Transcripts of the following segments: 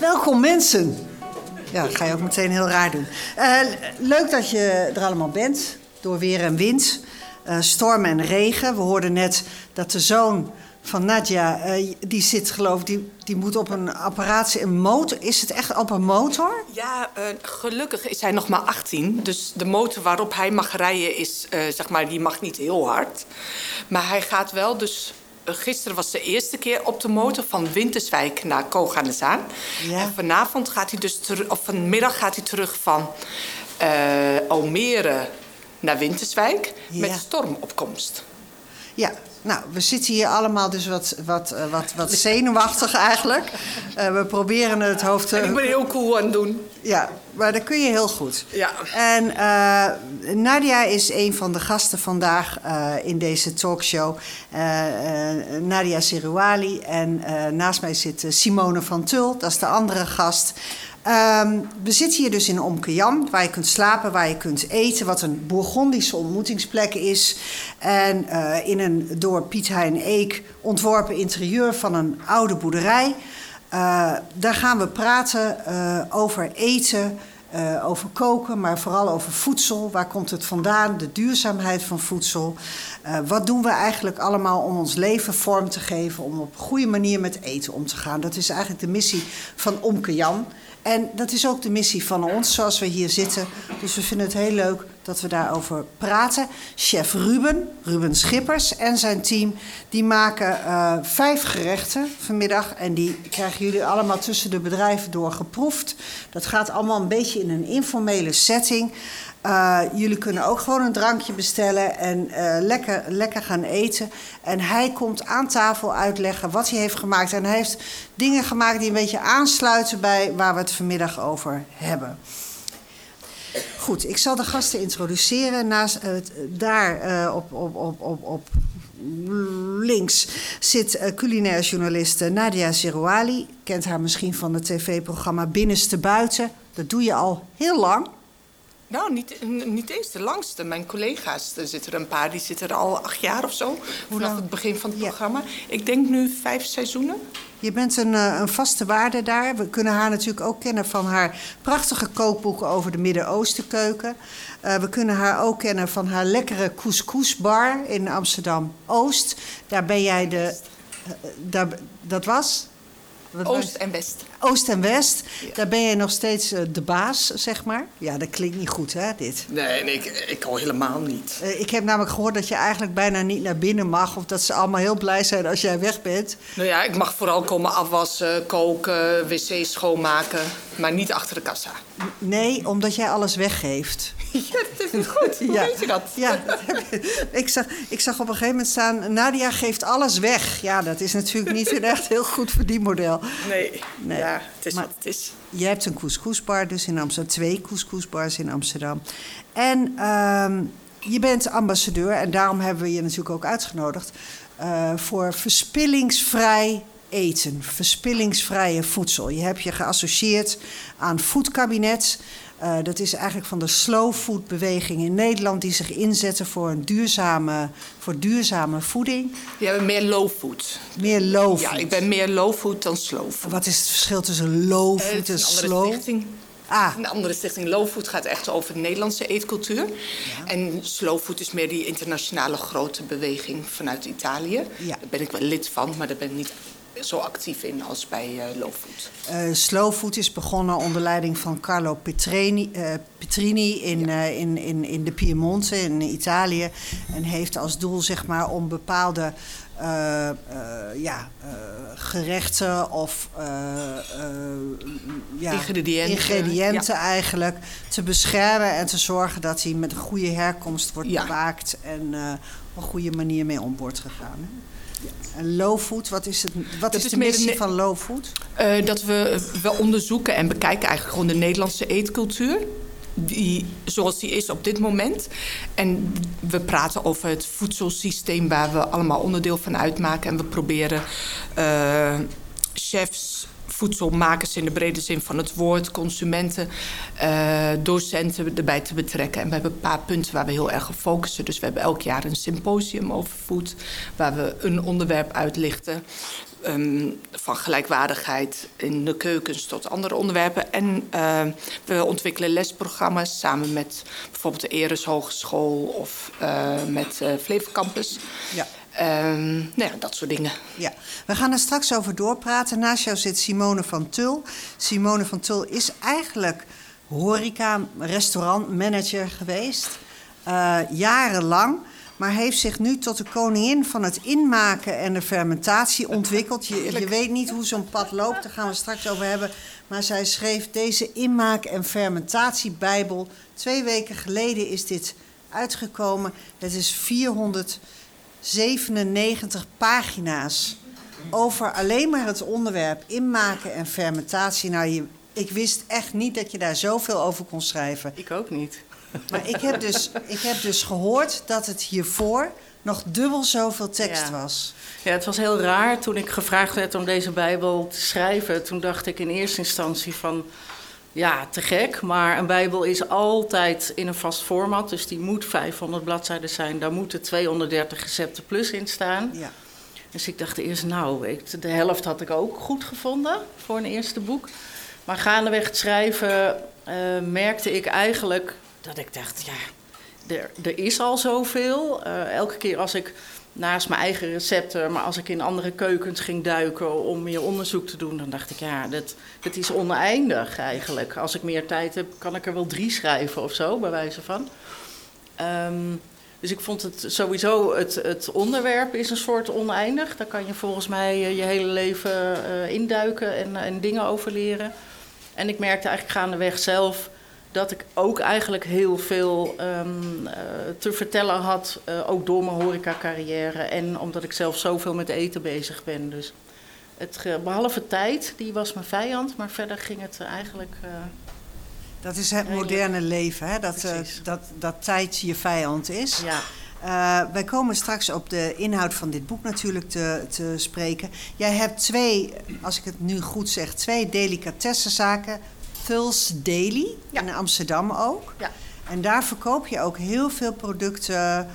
Welkom mensen. Ja, dat ga je ook meteen heel raar doen. Uh, leuk dat je er allemaal bent. Door weer en wind, uh, storm en regen. We hoorden net dat de zoon van Nadja, uh, die zit geloof ik, die, die moet op een apparaat, een motor. Is het echt op een motor? Ja, gelukkig is hij nog maar 18. Dus de motor waarop hij mag rijden is, zeg maar, die mag niet heel hard. Maar hij gaat wel dus... Gisteren was de eerste keer op de motor van Winterswijk naar Koganezaan. Ja. En vanavond gaat hij dus terug, of vanmiddag gaat hij terug van Almere naar Winterswijk ja. met stormopkomst. Ja, nou, we zitten hier allemaal dus wat, wat, uh, wat, wat zenuwachtig eigenlijk. Uh, we proberen het hoofd te... En ik ben heel cool aan het doen. Ja, maar dat kun je heel goed. Ja. En uh, Nadia is een van de gasten vandaag in deze talkshow. Nadia Seruali. En naast mij zit Simone van Tul, dat is de andere gast. Um, we zitten hier dus in Omkejam, waar je kunt slapen, waar je kunt eten, wat een Bourgondische ontmoetingsplek is. En uh, in een door Piet Hein Eek ontworpen interieur van een oude boerderij. Uh, daar gaan we praten uh, over eten, over koken, maar vooral over voedsel. Waar komt het vandaan? De duurzaamheid van voedsel. wat doen we eigenlijk allemaal om ons leven vorm te geven, om op een goede manier met eten om te gaan? Dat is eigenlijk de missie van Omkejam. En dat is ook de missie van ons, zoals we hier zitten. Dus we vinden het heel leuk dat we daarover praten. Chef Ruben, Ruben Schippers en zijn team, die maken uh, vijf gerechten vanmiddag. En die krijgen jullie allemaal tussen de bedrijven door geproefd. Dat gaat allemaal een beetje in een informele setting. Uh, jullie kunnen ook gewoon een drankje bestellen en uh, lekker, lekker gaan eten. En hij komt aan tafel uitleggen wat hij heeft gemaakt. En hij heeft dingen gemaakt die een beetje aansluiten bij waar we het vanmiddag over hebben. Goed, ik zal de gasten introduceren. Naast, uh, daar op, op, op, op, op links zit uh, culinair journaliste Nadia Zerouali. Kent haar misschien van het tv-programma Binnenste Buiten. Dat doe je al heel lang. Nou, niet, niet eens de langste. Mijn collega's, er zitten er een paar, die zitten er al acht jaar of zo. Vanaf het begin van het ja. programma. Ik denk nu vijf seizoenen. Je bent een, een, vaste waarde daar. We kunnen haar natuurlijk ook kennen van haar prachtige kookboeken over de Midden-Oostenkeuken. Uh, we kunnen haar ook kennen van haar lekkere couscousbar in Amsterdam-Oost. Daar ben jij de... Uh, daar, dat was? Wat Oost en West. Oost en West. Ja. Daar ben je nog steeds uh, de baas, zeg maar. Ja, dat klinkt niet goed, hè, dit? Nee, nee ik, ik al helemaal niet. Uh, ik heb namelijk gehoord dat je eigenlijk bijna niet naar binnen mag... of dat ze allemaal heel blij zijn als jij weg bent. Nou ja, ik mag vooral komen afwassen, koken, wc's schoonmaken... maar niet achter de kassa. Nee, omdat jij alles weggeeft. Ja, dat is goed. Hoe ja. weet je dat? Ja, ik, zag, ik zag op een gegeven moment staan... Nadia geeft alles weg. Ja, dat is natuurlijk niet een echt heel goed verdienmodel. Nee, nee. ja, het is maar wat het is. Je hebt een couscousbar dus in Amsterdam. Twee couscousbars in Amsterdam. En um, je bent ambassadeur. En daarom hebben we je natuurlijk ook uitgenodigd... Uh, voor verspillingsvrij eten, verspillingsvrije voedsel. Je hebt je geassocieerd aan Foodkabinet. Uh, dat is eigenlijk van de slow food beweging in Nederland... die zich inzetten voor, een duurzame, voor duurzame voeding. Ja, meer low food. Meer low food. Ja, ik ben meer low food dan slow food. Wat is het verschil tussen low food uh, en slow? Stichting. Ah. Een andere stichting Low Food gaat echt over de Nederlandse eetcultuur. Ja. En Slow Food is meer die internationale grote beweging vanuit Italië. Ja. Daar ben ik wel lid van, maar daar ben ik niet zo actief in als bij uh, Low Food. Uh, Slow Food is begonnen onder leiding van Carlo Petrini, uh, Petrini in, ja. in, in, in de Piemonte in Italië. En heeft als doel zeg maar, om bepaalde ja, gerechten of ja, ingrediënten, ingrediënten ja. eigenlijk te beschermen en te zorgen dat die met een goede herkomst wordt bewaakt en op een goede manier mee om wordt gegaan. Hè? Low food, wat is, het, wat is, is de missie van low food? Uh, dat we, we onderzoeken en bekijken eigenlijk gewoon de Nederlandse eetcultuur. Die, zoals die is op dit moment. En we praten over het voedselsysteem waar we allemaal onderdeel van uitmaken. En we proberen uh, chefs, voedselmakers in de brede zin van het woord, consumenten, uh, docenten erbij te betrekken. En we hebben een paar punten waar we heel erg op focussen. Dus we hebben elk jaar een symposium over food, waar we een onderwerp uitlichten. ehm, van gelijkwaardigheid in de keukens tot andere onderwerpen. En uh, we ontwikkelen lesprogramma's samen met bijvoorbeeld de Eres Hogeschool of uh, met Flevo Campus. Ja. Um, nou ja, dat soort dingen. Ja, we gaan er straks over doorpraten. Naast jou zit Simone van Tul. Simone van Tul is eigenlijk horeca-restaurantmanager geweest. Uh, jarenlang. Maar heeft zich nu tot de koningin van het inmaken en de fermentatie ontwikkeld. Je, je weet niet hoe zo'n pad loopt, daar gaan we straks over hebben. Maar zij schreef deze inmaak- en fermentatiebijbel. Twee weken geleden is dit uitgekomen. Het is 497 pagina's over alleen maar het onderwerp inmaken en fermentatie. Nou, je, ik wist echt niet dat je daar zoveel over kon schrijven. Ik ook niet. Maar ik heb, dus, ik heb dus gehoord dat het hiervoor nog dubbel zoveel tekst was. Ja, het was heel raar toen ik gevraagd werd om deze Bijbel te schrijven. Toen dacht ik in eerste instantie van, ja, te gek. Maar een Bijbel is altijd in een vast format. Dus die moet 500 bladzijden zijn. Daar moeten 230 recepten plus in staan. Ja. Dus ik dacht eerst, nou, ik, de helft had ik ook goed gevonden voor een eerste boek. Maar gaandeweg het schrijven uh, merkte ik eigenlijk dat ik dacht, ja, er, er is al zoveel. Uh, elke keer als ik naast mijn eigen recepten, maar als ik in andere keukens ging duiken om meer onderzoek te doen, dan dacht ik, ja, dat, dat is oneindig eigenlijk. Als ik meer tijd heb, kan ik er wel drie schrijven of zo, bij wijze van. Um, dus ik vond het sowieso, het, het onderwerp is een soort oneindig. Daar kan je volgens mij je hele leven uh, induiken en, en dingen over leren. En ik merkte eigenlijk gaandeweg zelf dat ik ook eigenlijk heel veel um, uh, te vertellen had, uh, ook door mijn horeca-carrière en omdat ik zelf zoveel met eten bezig ben. Dus het, behalve tijd, die was mijn vijand, maar verder ging het eigenlijk. Uh, dat is het moderne leven, hè? Dat, dat, dat tijd je vijand is. Ja. Uh, wij komen straks op de inhoud van dit boek natuurlijk te, te spreken. Jij hebt twee, als ik het nu goed zeg, twee delicatessenzaken Thuls Daily in Amsterdam ook. Ja. En daar verkoop je ook heel veel producten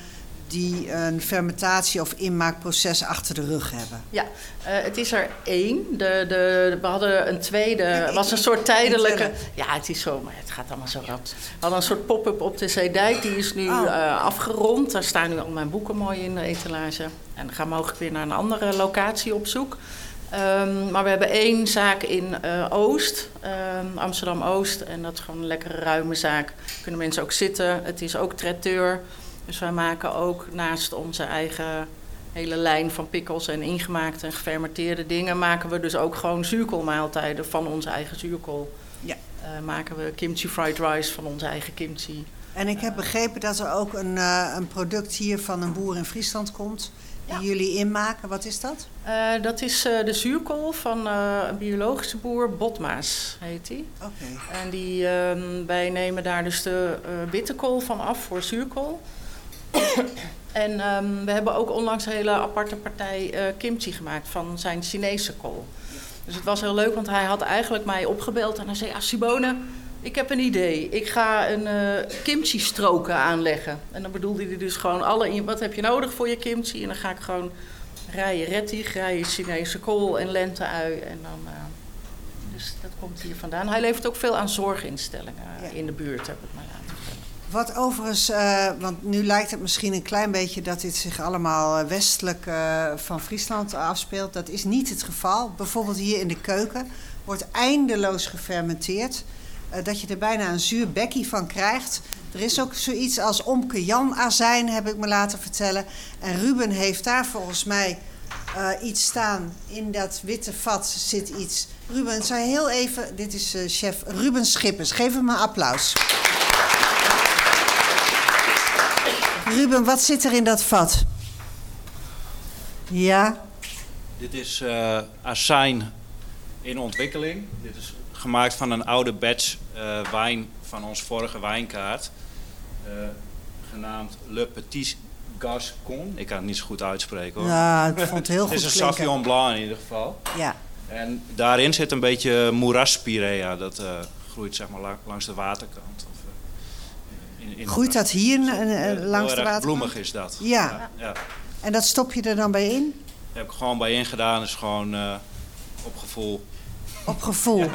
die een fermentatie- of inmaakproces achter de rug hebben. Ja, uh, het is er één. De, de, we hadden een tweede, het was een soort tijdelijke... Ja, het is zo, maar het gaat allemaal zo rap. We hadden een soort pop-up op de Zeedijk, die is nu oh. uh, afgerond. Daar staan nu al mijn boeken mooi in de etalage. En dan gaan we mogelijk weer naar een andere locatie op zoek. Um, maar we hebben één zaak in uh, Oost, um, Amsterdam-Oost. En dat is gewoon een lekkere ruime zaak. Kunnen mensen ook zitten. Het is ook traiteur. Dus wij maken ook naast onze eigen hele lijn van pickles en ingemaakte en gefermenteerde dingen... maken we dus ook gewoon zuurkoolmaaltijden van onze eigen zuurkool. Ja. Uh, maken we kimchi fried rice van onze eigen kimchi. En ik heb begrepen dat er ook een, uh, een product hier van een boer in Friesland komt die jullie inmaken. Wat is dat? Uh, dat is uh, de zuurkool van uh, een biologische boer, Botmaas heet die. Oké. En die, um, wij nemen daar dus de bitterkool van af voor zuurkool. en um, we hebben ook onlangs een hele aparte partij kimchi gemaakt van zijn Chinese kool. Dus het was heel leuk, want hij had eigenlijk mij opgebeld en hij zei... Ah, Simone, ik heb een idee. Ik ga een uh, kimchi-stroken aanleggen. En dan bedoelde hij dus gewoon alle... Wat heb je nodig voor je kimchi? En dan ga ik gewoon rijen rettig, rijen Chinese kool en lenteui. En dan... Uh, dus dat komt hier vandaan. Hij levert ook veel aan zorginstellingen ja. in de buurt, heb ik mij laten vertellen. Wat overigens, uh, want nu lijkt het misschien een klein beetje dat dit zich allemaal westelijk uh, van Friesland afspeelt. Dat is niet het geval. Bijvoorbeeld hier in de keuken wordt eindeloos gefermenteerd. Uh, dat je er bijna een zuur bekkie van krijgt. Er is ook zoiets als Omke Jan azijn, heb ik me laten vertellen. En Ruben heeft daar volgens mij uh, iets staan. In dat witte vat zit iets. Ruben, zou je heel even... Dit is uh, chef Ruben Schippers. Geef hem een applaus. Ruben, wat zit er in dat vat? Ja? Dit is azijn in ontwikkeling. Dit is gemaakt van een oude batch uh, wijn van ons vorige wijnkaart. Uh, genaamd Le Petit Gascon. Ik kan het niet zo goed uitspreken hoor. Ja, ik vond het heel goed Het is een Sauvignon Blanc in ieder geval. Ja. En daarin zit een beetje moeraspirea. Dat uh, groeit zeg maar langs de waterkant. Of, in, in groeit dat hier langs de waterkant? bloemig is dat. Ja. ja. En dat stop je er dan bij in? heb ik gewoon bij ingedaan. is gewoon eh, op gevoel. Op gevoel.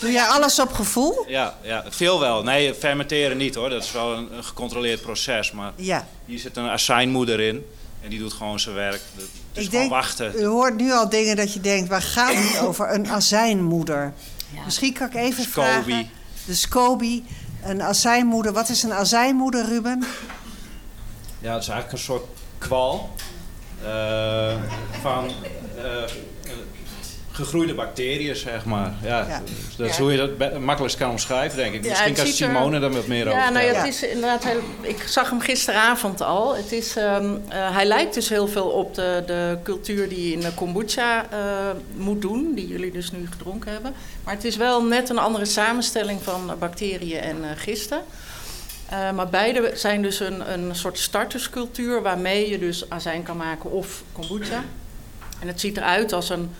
Doe jij alles op gevoel? Ja, ja, veel wel. Nee, fermenteren niet hoor. Dat is wel een, een gecontroleerd proces. Maar Ja. hier zit een azijnmoeder in. En die doet gewoon zijn werk. Het is Ik gewoon denk, wachten. u hoort nu al dingen dat je denkt, waar gaat het over? Een azijnmoeder. Misschien kan ik even Scoby. vragen. De SCOBY. Een azijnmoeder. Wat is een azijnmoeder, Ruben? Ja, het is eigenlijk een soort kwal. eh, van eh, gegroeide bacteriën, zeg maar. Ja, Ja. Dat is hoe je dat makkelijkst kan omschrijven, denk ik. Ja, Misschien kan ziet er- Simone daar wat meer over Ja, nou ja, Ja. het is inderdaad heel, ik zag hem gisteravond al. Het is, ehm, eh, hij lijkt dus heel veel op de, de cultuur die je in de kombucha eh, moet doen, die jullie dus nu gedronken hebben. Maar het is wel net een andere samenstelling van bacteriën en eh, gisten. Eh, maar beide zijn dus een, een soort starterscultuur waarmee je dus azijn kan maken of kombucha. En het ziet eruit als een,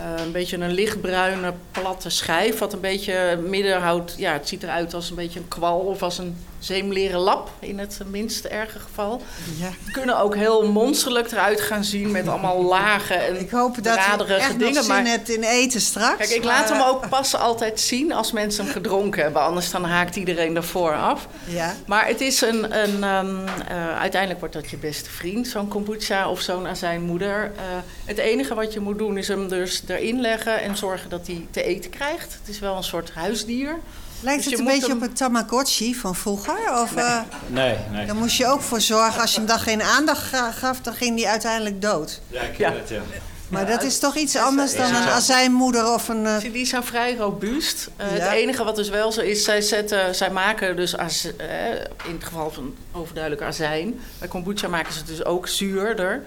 eh, een beetje een lichtbruine platte schijf, wat een beetje midden houdt. Ja, het ziet eruit als een beetje een kwal of als een zeemleren lap in het minst erge geval. Ja. Kunnen ook heel monsterlijk eruit gaan zien met allemaal lagen en Ik hoop dat draderige echt nog dingen. zin Maar hebt in eten straks. Kijk, ik laat hem ook pas altijd zien als mensen hem gedronken hebben. Anders dan haakt iedereen ervoor af. Ja. Maar het is een. een ehm, eh, uiteindelijk wordt dat je beste vriend, zo'n kombucha of zo'n azijnmoeder. Eh het enige wat je moet doen is hem dus erin leggen en zorgen dat hij te eten krijgt. Het is wel een soort huisdier. Lijkt Dus het een beetje hem- op een Tamagotchi van vroeger? Of, eh, Nee, nee. Daar moest je ook voor zorgen. Als je hem dan geen aandacht ga- gaf, dan ging hij uiteindelijk dood. Ja, ik Ja. ken het, ja. Maar Ja, dat is toch iets anders dan ja. een azijnmoeder of een... eh, Die zijn vrij robuust. Eh, Ja. Het enige wat dus wel zo is, zij, zetten, zij maken dus az, eh, in het geval van overduidelijk azijn. Bij kombucha maken ze het dus ook zuurder.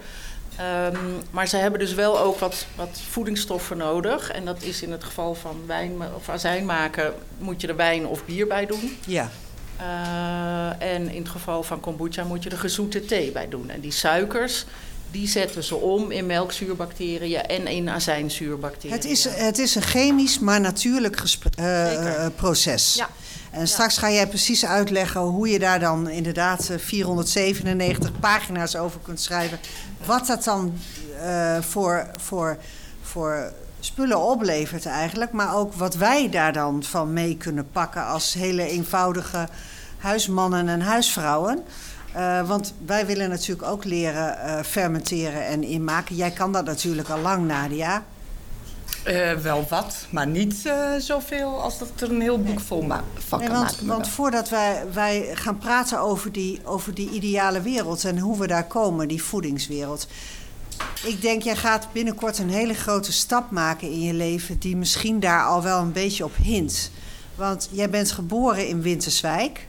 Ehm, maar ze hebben dus wel ook wat, wat voedingsstoffen nodig. En dat is in het geval van wijn of azijn maken, moet je er wijn of bier bij doen. ja. Eh, en in het geval van kombucha moet je er gezoete thee bij doen. En die suikers, die zetten ze om in melkzuurbacteriën en in azijnzuurbacteriën. Het is, het is een chemisch, maar natuurlijk eh, eh, proces. Ja. En straks ga jij precies uitleggen hoe je daar dan inderdaad eh, 497 pagina's over kunt schrijven. Wat dat dan eh, voor, voor, voor spullen oplevert eigenlijk. Maar ook wat wij daar dan van mee kunnen pakken als hele eenvoudige huismannen en huisvrouwen. Eh, want wij willen natuurlijk ook leren eh, fermenteren en inmaken. Jij kan dat natuurlijk al lang, Nadia. Eh, wel wat, maar niet eh, zoveel als dat er een heel boek vol ma- van Nee, kan want, maken. want voordat wij, wij gaan praten over die, over die ideale wereld en hoe we daar komen, die voedingswereld. Ik denk, jij gaat binnenkort een hele grote stap maken in je leven, die misschien daar al wel een beetje op hint. Want jij bent geboren in Winterswijk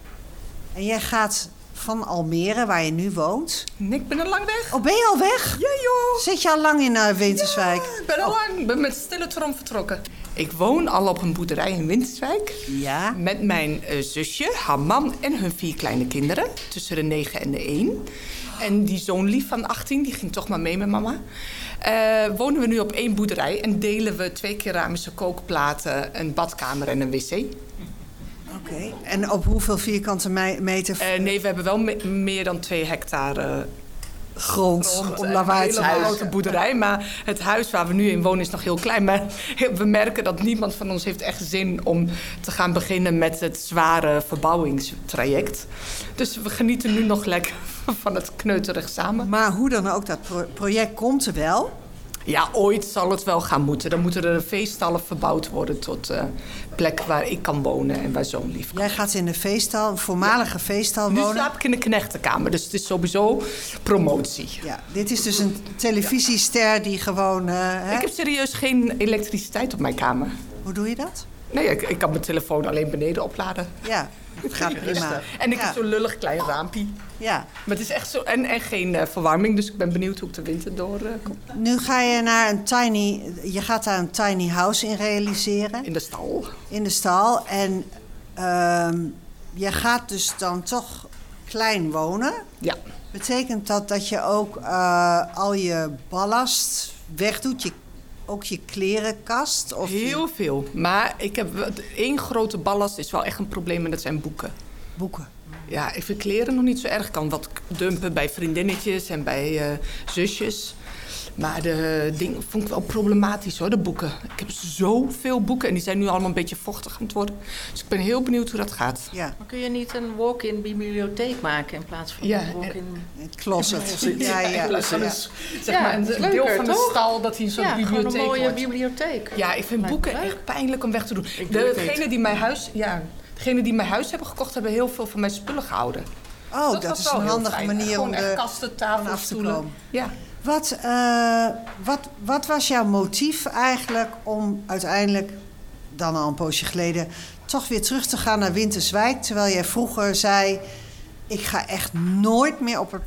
en jij gaat van Almere, waar je nu woont. Nee, ik ben al lang weg. Oh, ben je al weg? Ja joh. Zit je al lang in eh, Winterswijk? Ik ben al lang. Ik ben met stille trom vertrokken. Ik woon al op een boerderij in Winterswijk. Ja. Met mijn eh, zusje, haar man en hun vier kleine kinderen. Tussen de 9 en de 1. En die zoon lief van 18, die ging toch maar mee met mama. Eh, wonen we nu op één boerderij en delen we twee keramische kookplaten, een badkamer en een wc. Oké. En op hoeveel vierkante me- meter Eh, nee, we hebben wel me- meer dan twee hectare grond, grond. om lawaai een te hele maken? grote boerderij. Maar het huis waar we nu in wonen is nog heel klein. Maar we merken dat niemand van ons heeft echt zin om te gaan beginnen met het zware verbouwingstraject. Dus we genieten nu nog lekker van het kneuterig samen. Maar hoe dan ook, dat pro- project komt er wel. Ja, ooit zal het wel gaan moeten. Dan moeten er feeststallen verbouwd worden tot eh plek waar ik kan wonen en waar zo'n lief kan. Jij gaat in de feeststal, een voormalige feeststal Nu wonen. slaap ik in de knechtenkamer, dus het is sowieso promotie. Ja, dit is dus een televisiester die gewoon... eh, hè? Ik heb serieus geen elektriciteit op mijn kamer. Hoe doe je dat? Nee, ik, ik kan mijn telefoon alleen beneden opladen. Ja, het gaat prima. En ik ja. heb zo'n lullig klein raampje. Ja. Maar het is echt zo. En, en geen eh, verwarming, dus ik ben benieuwd hoe ik de winter door eh, kom. Nu ga je naar een tiny... Je gaat daar een tiny house in realiseren. In de stal. In de stal. En ehm, je gaat dus dan toch klein wonen. Ja. Betekent dat dat je ook eh, al je ballast wegdoet? Je, ook je klerenkast? Of Heel veel. Maar ik heb één grote ballast is wel echt een probleem en dat zijn boeken. boeken? Ja, ik vind kleren nog niet zo erg. Ik kan wat dumpen bij vriendinnetjes en bij eh, zusjes. Maar de dingen vond ik wel problematisch hoor, de boeken. Ik heb zoveel boeken en die zijn nu allemaal een beetje vochtig aan het worden. Dus ik ben heel benieuwd hoe dat gaat. Ja, Maar kun je niet een walk-in bibliotheek maken in plaats van Ja, een walk-in... closet. Ja, ja. ja. een, zeg Ja, maar, een is deel leuker, van de toch? stal dat hij gewoon bibliotheek een mooie wordt. bibliotheek. Ja, ik vind Lijkt boeken leuk. echt pijnlijk om weg te doen. Ik doe. Degenen die mijn huis, ja, degenen die mijn huis hebben gekocht, hebben heel veel van mijn spullen gehouden. Oh, dat, is wel een handige fijn. manier Gewoon om de... kasten, tafels, af te stoelen. komen. Ja. Wat, eh, wat, wat was jouw motief eigenlijk om uiteindelijk, dan al een poosje geleden, toch weer terug te gaan naar Winterswijk? Terwijl jij vroeger zei: Ik ga echt nooit meer op het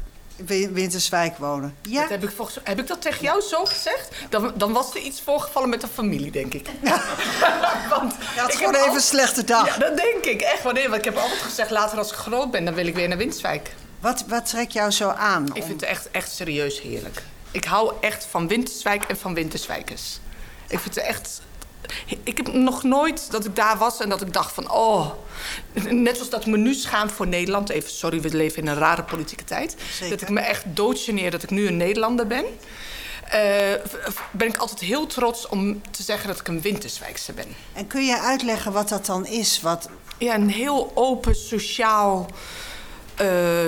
Wi- Winterswijk wonen. Ja, Dat heb, ik volgens, heb ik dat tegen jou zo gezegd? Dan, dan was er iets voorgevallen met de familie, denk ik. Want je had ik gewoon even een slechte dag. Ja, dat denk ik echt. Wanneer? Want ik heb altijd gezegd, later als ik groot ben, dan wil ik weer naar Winterswijk. Wat, wat trekt jou zo aan? Ik om- vind het echt, echt serieus heerlijk. Ik hou echt van Winterswijk en van Winterswijkers. Ik vind het echt... Ik heb nog nooit dat ik daar was en dat ik dacht van... Oh, net zoals dat ik me nu schaam voor Nederland. Even, sorry, we leven in een rare politieke tijd. Zeker. Dat ik me echt doodgeneer dat ik nu een Nederlander ben. eh, ben ik altijd heel trots om te zeggen dat ik een Winterswijkse ben. En kun je uitleggen wat dat dan is? Wat, Ja, een heel open, sociaal,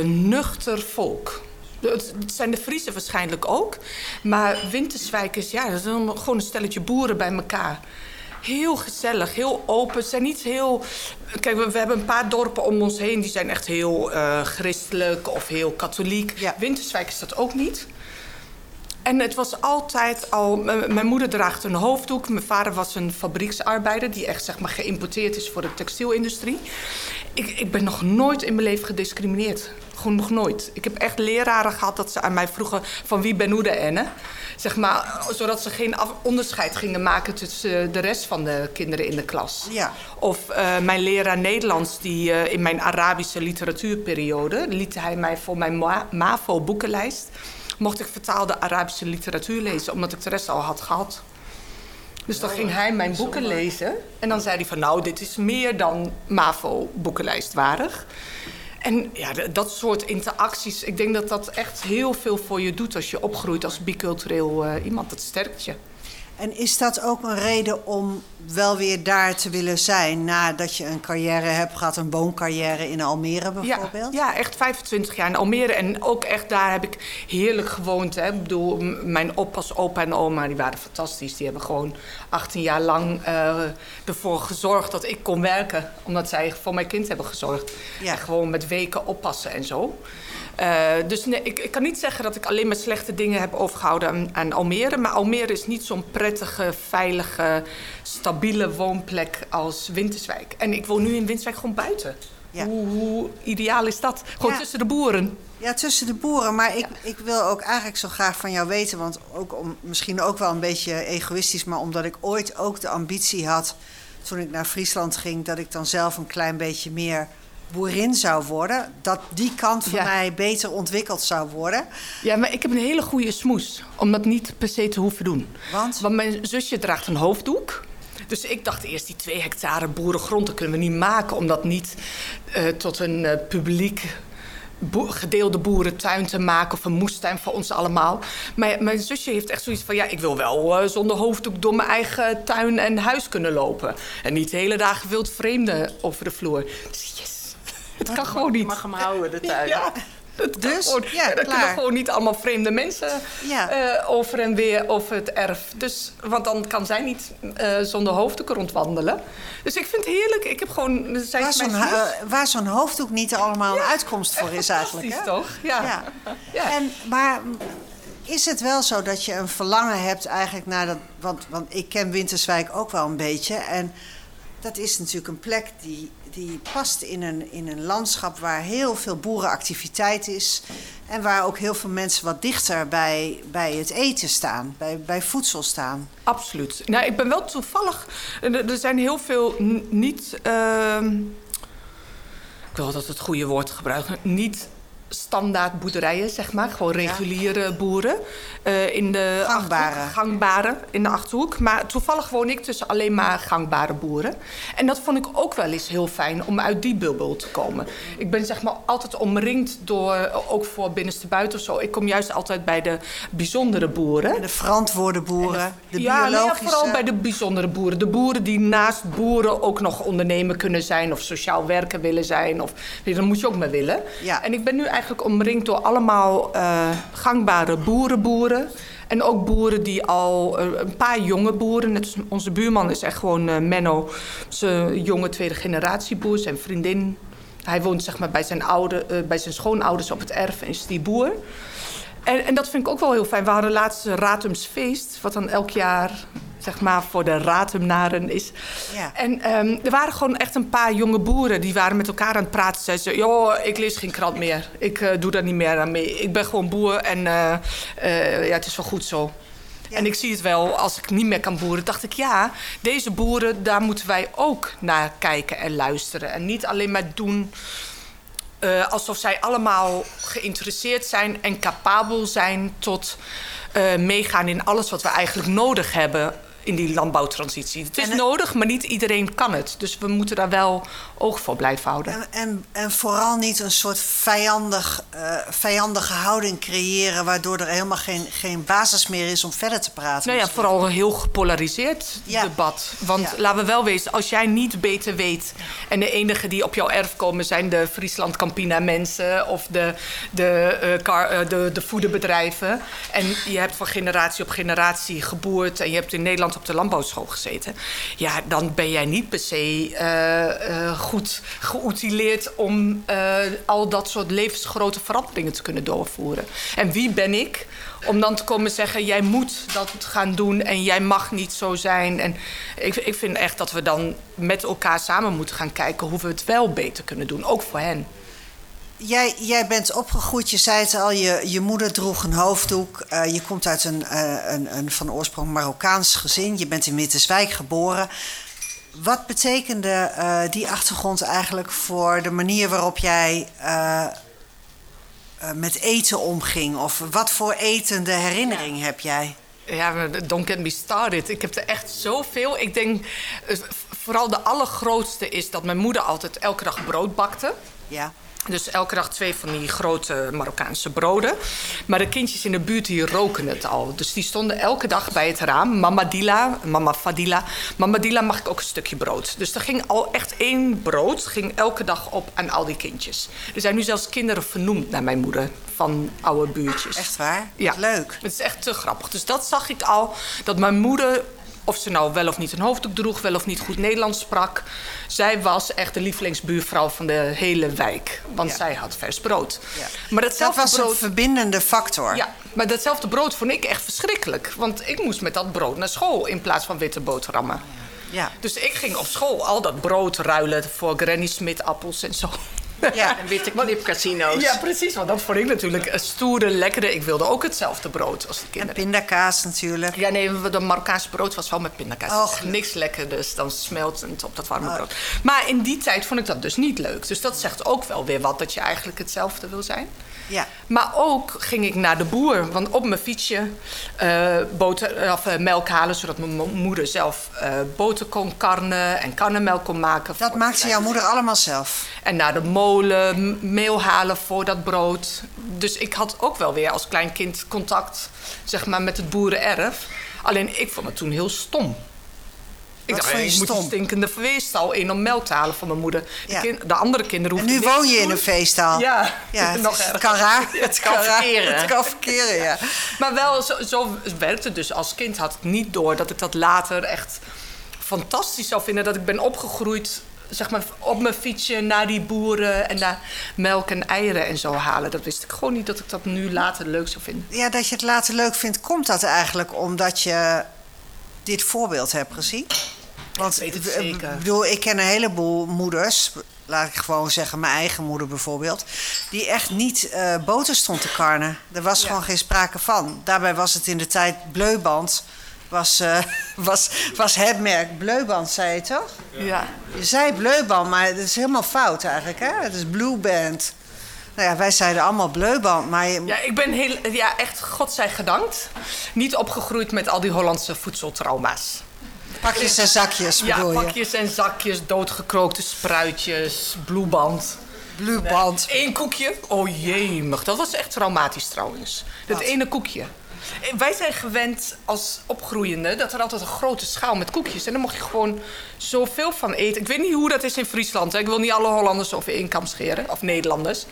nuchter volk. Het het zijn de Friesen waarschijnlijk ook. Maar Winterswijkers, ja, dat is gewoon een stelletje boeren bij elkaar. Heel gezellig, heel open. Ze zijn niet heel... Kijk, we, we hebben een paar dorpen om ons heen... die zijn echt heel eh, christelijk of heel katholiek. Ja. Winterswijk is dat ook niet. En het was altijd al... Mijn moeder draagt een hoofddoek. Mijn vader was een fabrieksarbeider... die echt zeg maar, geïmporteerd is voor de textielindustrie. Ik, ik ben nog nooit in mijn leven gediscrimineerd. Gewoon nog nooit. Ik heb echt leraren gehad dat ze aan mij vroegen... van wie ben Oede Enne? Zeg maar, zodat ze geen af- onderscheid gingen maken... tussen de rest van de kinderen in de klas. Ja. Of eh, mijn leraar Nederlands, die eh, in mijn Arabische literatuurperiode... liet hij mij voor mijn Ma- MAVO-boekenlijst... mocht ik vertaalde Arabische literatuur lezen... omdat ik de rest al had gehad. Dus dan ging hij mijn boeken lezen. En dan zei hij van, nou, dit is meer dan MAVO-boekenlijst waardig. En ja, dat soort interacties, ik denk dat dat echt heel veel voor je doet... als je opgroeit als bicultureel eh, iemand. Dat sterkt je. En is dat ook een reden om wel weer daar te willen zijn... nadat je een carrière hebt gehad, een wooncarrière in Almere bijvoorbeeld? Ja, ja, echt 25 jaar in Almere. En ook echt daar heb ik heerlijk gewoond. Hè. Ik bedoel, mijn oppas, opa en oma, die waren fantastisch. Die hebben gewoon 18 jaar lang eh, ervoor gezorgd dat ik kon werken. Omdat zij voor mijn kind hebben gezorgd. Ja. En gewoon met weken oppassen en zo. Eh, dus nee, ik, ik kan niet zeggen dat ik alleen maar slechte dingen heb overgehouden aan, aan Almere. Maar Almere is niet zo'n prettige, veilige, stabiele woonplek als Winterswijk. En ik woon nu in Winterswijk gewoon buiten. Ja. Hoe, hoe ideaal is dat? Gewoon Ja. tussen de boeren. Ja, tussen de boeren. Maar ik, ik wil ook eigenlijk zo graag van jou weten... want ook om, misschien ook wel een beetje egoïstisch... maar omdat ik ooit ook de ambitie had... toen ik naar Friesland ging... dat ik dan zelf een klein beetje meer boerin zou worden. Dat die kant van Ja. mij beter ontwikkeld zou worden. Ja, maar ik heb een hele goede smoes. Om dat niet per se te hoeven doen. Want? Want mijn zusje draagt een hoofddoek. Dus ik dacht eerst, die twee hectare boerengrond... dat kunnen we niet maken om dat niet eh, tot een eh, publiek... boe- gedeelde boerentuin te maken of een moestuin voor ons allemaal. Maar mijn zusje heeft echt zoiets van... ja, ik wil wel eh, zonder hoofddoek door mijn eigen tuin en huis kunnen lopen. En niet de hele dagen wild vreemden over de vloer. Dus yes, het kan gewoon Je niet. mag hem houden, de tuin. Ja, dat kan Dus? gewoon. Ja, klaar. kunnen gewoon niet allemaal vreemde mensen Ja. eh, over en weer over het erf. Dus, want dan kan zij niet eh, zonder hoofddoek rondwandelen. Dus ik vind het heerlijk. Ik heb gewoon... Zij Waar is zo'n, eh, waar zo'n hoofddoek niet allemaal een uitkomst voor is eigenlijk. Hè? Toch? Ja. Ja. Ja. En, maar is het wel zo dat je een verlangen hebt eigenlijk naar dat... Want, want ik ken Winterswijk ook wel een beetje. En dat is natuurlijk een plek die, die past in een, in een landschap... waar heel veel boerenactiviteit is. En waar ook heel veel mensen wat dichter bij, bij het eten staan. Bij, bij voedsel staan. Absoluut. Nou, ik ben wel toevallig... Er zijn heel veel niet... ehm, ik wil dat het goede woord gebruiken. Niet standaard boerderijen, zeg maar. Gewoon reguliere boeren. eh, in de Gangbare. Achterhoek, gangbare in de Achterhoek. Maar toevallig woon ik tussen alleen maar gangbare boeren. En dat vond ik ook wel eens heel fijn om uit die bubbel te komen. Ik ben zeg maar altijd omringd door, ook voor binnenste buiten of zo. Ik kom juist altijd bij de bijzondere boeren. De verantwoorde boeren, de ja, nee, ja, biologische... vooral bij de bijzondere boeren. De boeren die naast boeren ook nog ondernemer kunnen zijn... of sociaal werker willen zijn. Of, daar moet je ook mee willen. Ja. En ik ben nu eigenlijk omringd door allemaal eh, gangbare boerenboeren. En ook boeren die al... eh, een paar jonge boeren. Onze buurman is echt gewoon eh, Menno. Zijn jonge tweede generatie boer. Zijn vriendin. Hij woont zeg maar bij zijn, oude, bij zijn schoonouders op het erf en is die boer. En, en dat vind ik ook wel heel fijn. We hadden laatst een Ratumsfeest, wat dan elk jaar zeg maar voor de Ratumnaren is. Ja. En ehm, er waren gewoon echt een paar jonge boeren die waren met elkaar aan het praten. Zeiden ze, joh, ik lees geen krant meer. Ik eh, doe daar niet meer aan mee. Ik ben gewoon boer en eh, eh, ja, het is wel goed zo. Ja. En ik zie het wel, als ik niet meer kan boeren, dacht ik ja, deze boeren, daar moeten wij ook naar kijken en luisteren. En niet alleen maar doen eh, alsof zij allemaal geïnteresseerd zijn en capabel zijn tot eh, meegaan in alles wat we eigenlijk nodig hebben in die landbouwtransitie. Het is En nodig, maar niet iedereen kan het. Dus we moeten daar wel oog voor blijven houden. En, en, en vooral niet een soort vijandig, eh, vijandige houding creëren... waardoor er helemaal geen, geen basis meer is om verder te praten. Nou ja, misschien. vooral een heel gepolariseerd Ja. debat. Want Ja. laten we wel wezen, als jij niet beter weet... en de enige die op jouw erf komen zijn de Friesland Campina mensen... of de, de, eh, de, de voederbedrijven... en je hebt van generatie op generatie geboerd... en je hebt in Nederland op de landbouwschool gezeten... ja, dan ben jij niet per se eh, eh, goed geoutileerd... om eh, al dat soort levensgrote veranderingen te kunnen doorvoeren. En wie ben ik om dan te komen zeggen: jij moet dat gaan doen en jij mag niet zo zijn. En ik, ik vind echt dat we dan met elkaar samen moeten gaan kijken hoe we het wel beter kunnen doen, ook voor hen. Jij, jij bent opgegroeid, je zei het al, je, je moeder droeg een hoofddoek. eh, je komt uit een, eh, een, een van oorsprong Marokkaans gezin. Je bent in Mittenswijk geboren. Wat betekende eh, die achtergrond eigenlijk voor de manier waarop jij met eten omging? Of wat voor etende herinnering heb jij? Ja, don't get me started. Ik heb er echt zoveel. Ik denk, vooral de allergrootste is dat mijn moeder altijd elke dag brood bakte. Ja. Dus elke dag twee van die grote Marokkaanse broden. Maar de kindjes in de buurt die roken het al. Dus die stonden elke dag bij het raam. Mama Dila, mama Fadila. Mama Dila mag ik ook een stukje brood. Dus er ging al echt één brood. Ging elke dag op aan al die kindjes. Er zijn nu zelfs kinderen vernoemd naar mijn moeder. Van oude buurtjes. Echt waar? Ja. Leuk. Het is echt te grappig. Dus dat zag ik al. Dat mijn moeder, of ze nou wel of niet een hoofddoek droeg, wel of niet goed Nederlands sprak. Zij was echt de lievelingsbuurvrouw van de hele wijk. Want Ja. zij had vers brood. Ja. Maar Dat datzelfde was brood. een verbindende factor. Ja, maar datzelfde brood vond ik echt verschrikkelijk. Want ik moest met dat brood naar school in plaats van witte boterhammen. Ja. Dus ik ging op school al dat brood ruilen voor Granny Smith appels en zo. Ja. En witte knipcasino's. Ja, precies. Want dat vond ik natuurlijk een stoere, lekkere. Ik wilde ook hetzelfde brood als de En kinderen. pindakaas natuurlijk. Ja, nee, de Marokkaanse brood was wel met pindakaas. Het gelukkig. niks lekkerders dan smeltend op dat warme Oh. brood. Maar in die tijd vond ik dat dus niet leuk. Dus dat zegt ook wel weer wat, dat je eigenlijk hetzelfde wil zijn. Ja. Maar ook ging ik naar de boer, want op mijn fietsje eh, boter, of, eh, melk halen... zodat mijn mo- moeder zelf eh, boter kon karnen en karnemelk kon maken. Dat maakte jouw moeder allemaal zelf. En naar de molen, meel halen voor dat brood. Dus ik had ook wel weer als klein kind contact zeg maar, met het boerenerf. Alleen ik vond het toen heel stom. Ik dacht, je ik moet een stinkende veestal in om melk te halen voor mijn moeder. De, Ja. kin- de andere kinderen En hoefden nu woon je in een feesttaal. Ja, ja het, nog is- het kan raar. Ja, het kan, verkeren. Het kan verkeren, ja. Maar wel, zo, zo werkte het dus. Als kind had ik niet door dat ik dat later echt fantastisch zou vinden. Dat ik ben opgegroeid, zeg maar, op mijn fietsje naar die boeren en daar melk en eieren en zo halen. Dat wist ik gewoon niet dat ik dat nu later leuk zou vinden. Ja, dat je het later leuk vindt, komt dat eigenlijk omdat je dit voorbeeld hebt gezien? Want ik zeker. bedoel, ik ken een heleboel moeders, laat ik gewoon zeggen, mijn eigen moeder bijvoorbeeld, die echt niet eh, boter stond te karnen. Er was Ja. gewoon geen sprake van. Daarbij was het in de tijd Bleuband. Was, eh, was, was het merk Bleuband, zei je toch? Ja. Je zei Bleuband, maar het is helemaal fout eigenlijk, hè? Het is Blue Band. Nou ja, wij zeiden allemaal bleuband, maar je- Ja, ik ben heel, ja, echt, God zij gedankt, niet opgegroeid met al die Hollandse voedseltrauma's. Pakjes en zakjes Ja, bedoel je? pakjes en zakjes, doodgekrookte spruitjes, bloeband. Blueband. Eén koekje? Oh jemig, dat was echt traumatisch trouwens. Dat Wat? ene koekje. En Wij zijn gewend als opgroeiende dat er altijd een grote schaal met koekjes. En daar mocht je gewoon zoveel van eten. Ik weet niet hoe dat is in Friesland. Hè. Ik wil niet alle Hollanders over één kam scheren. Of Nederlanders.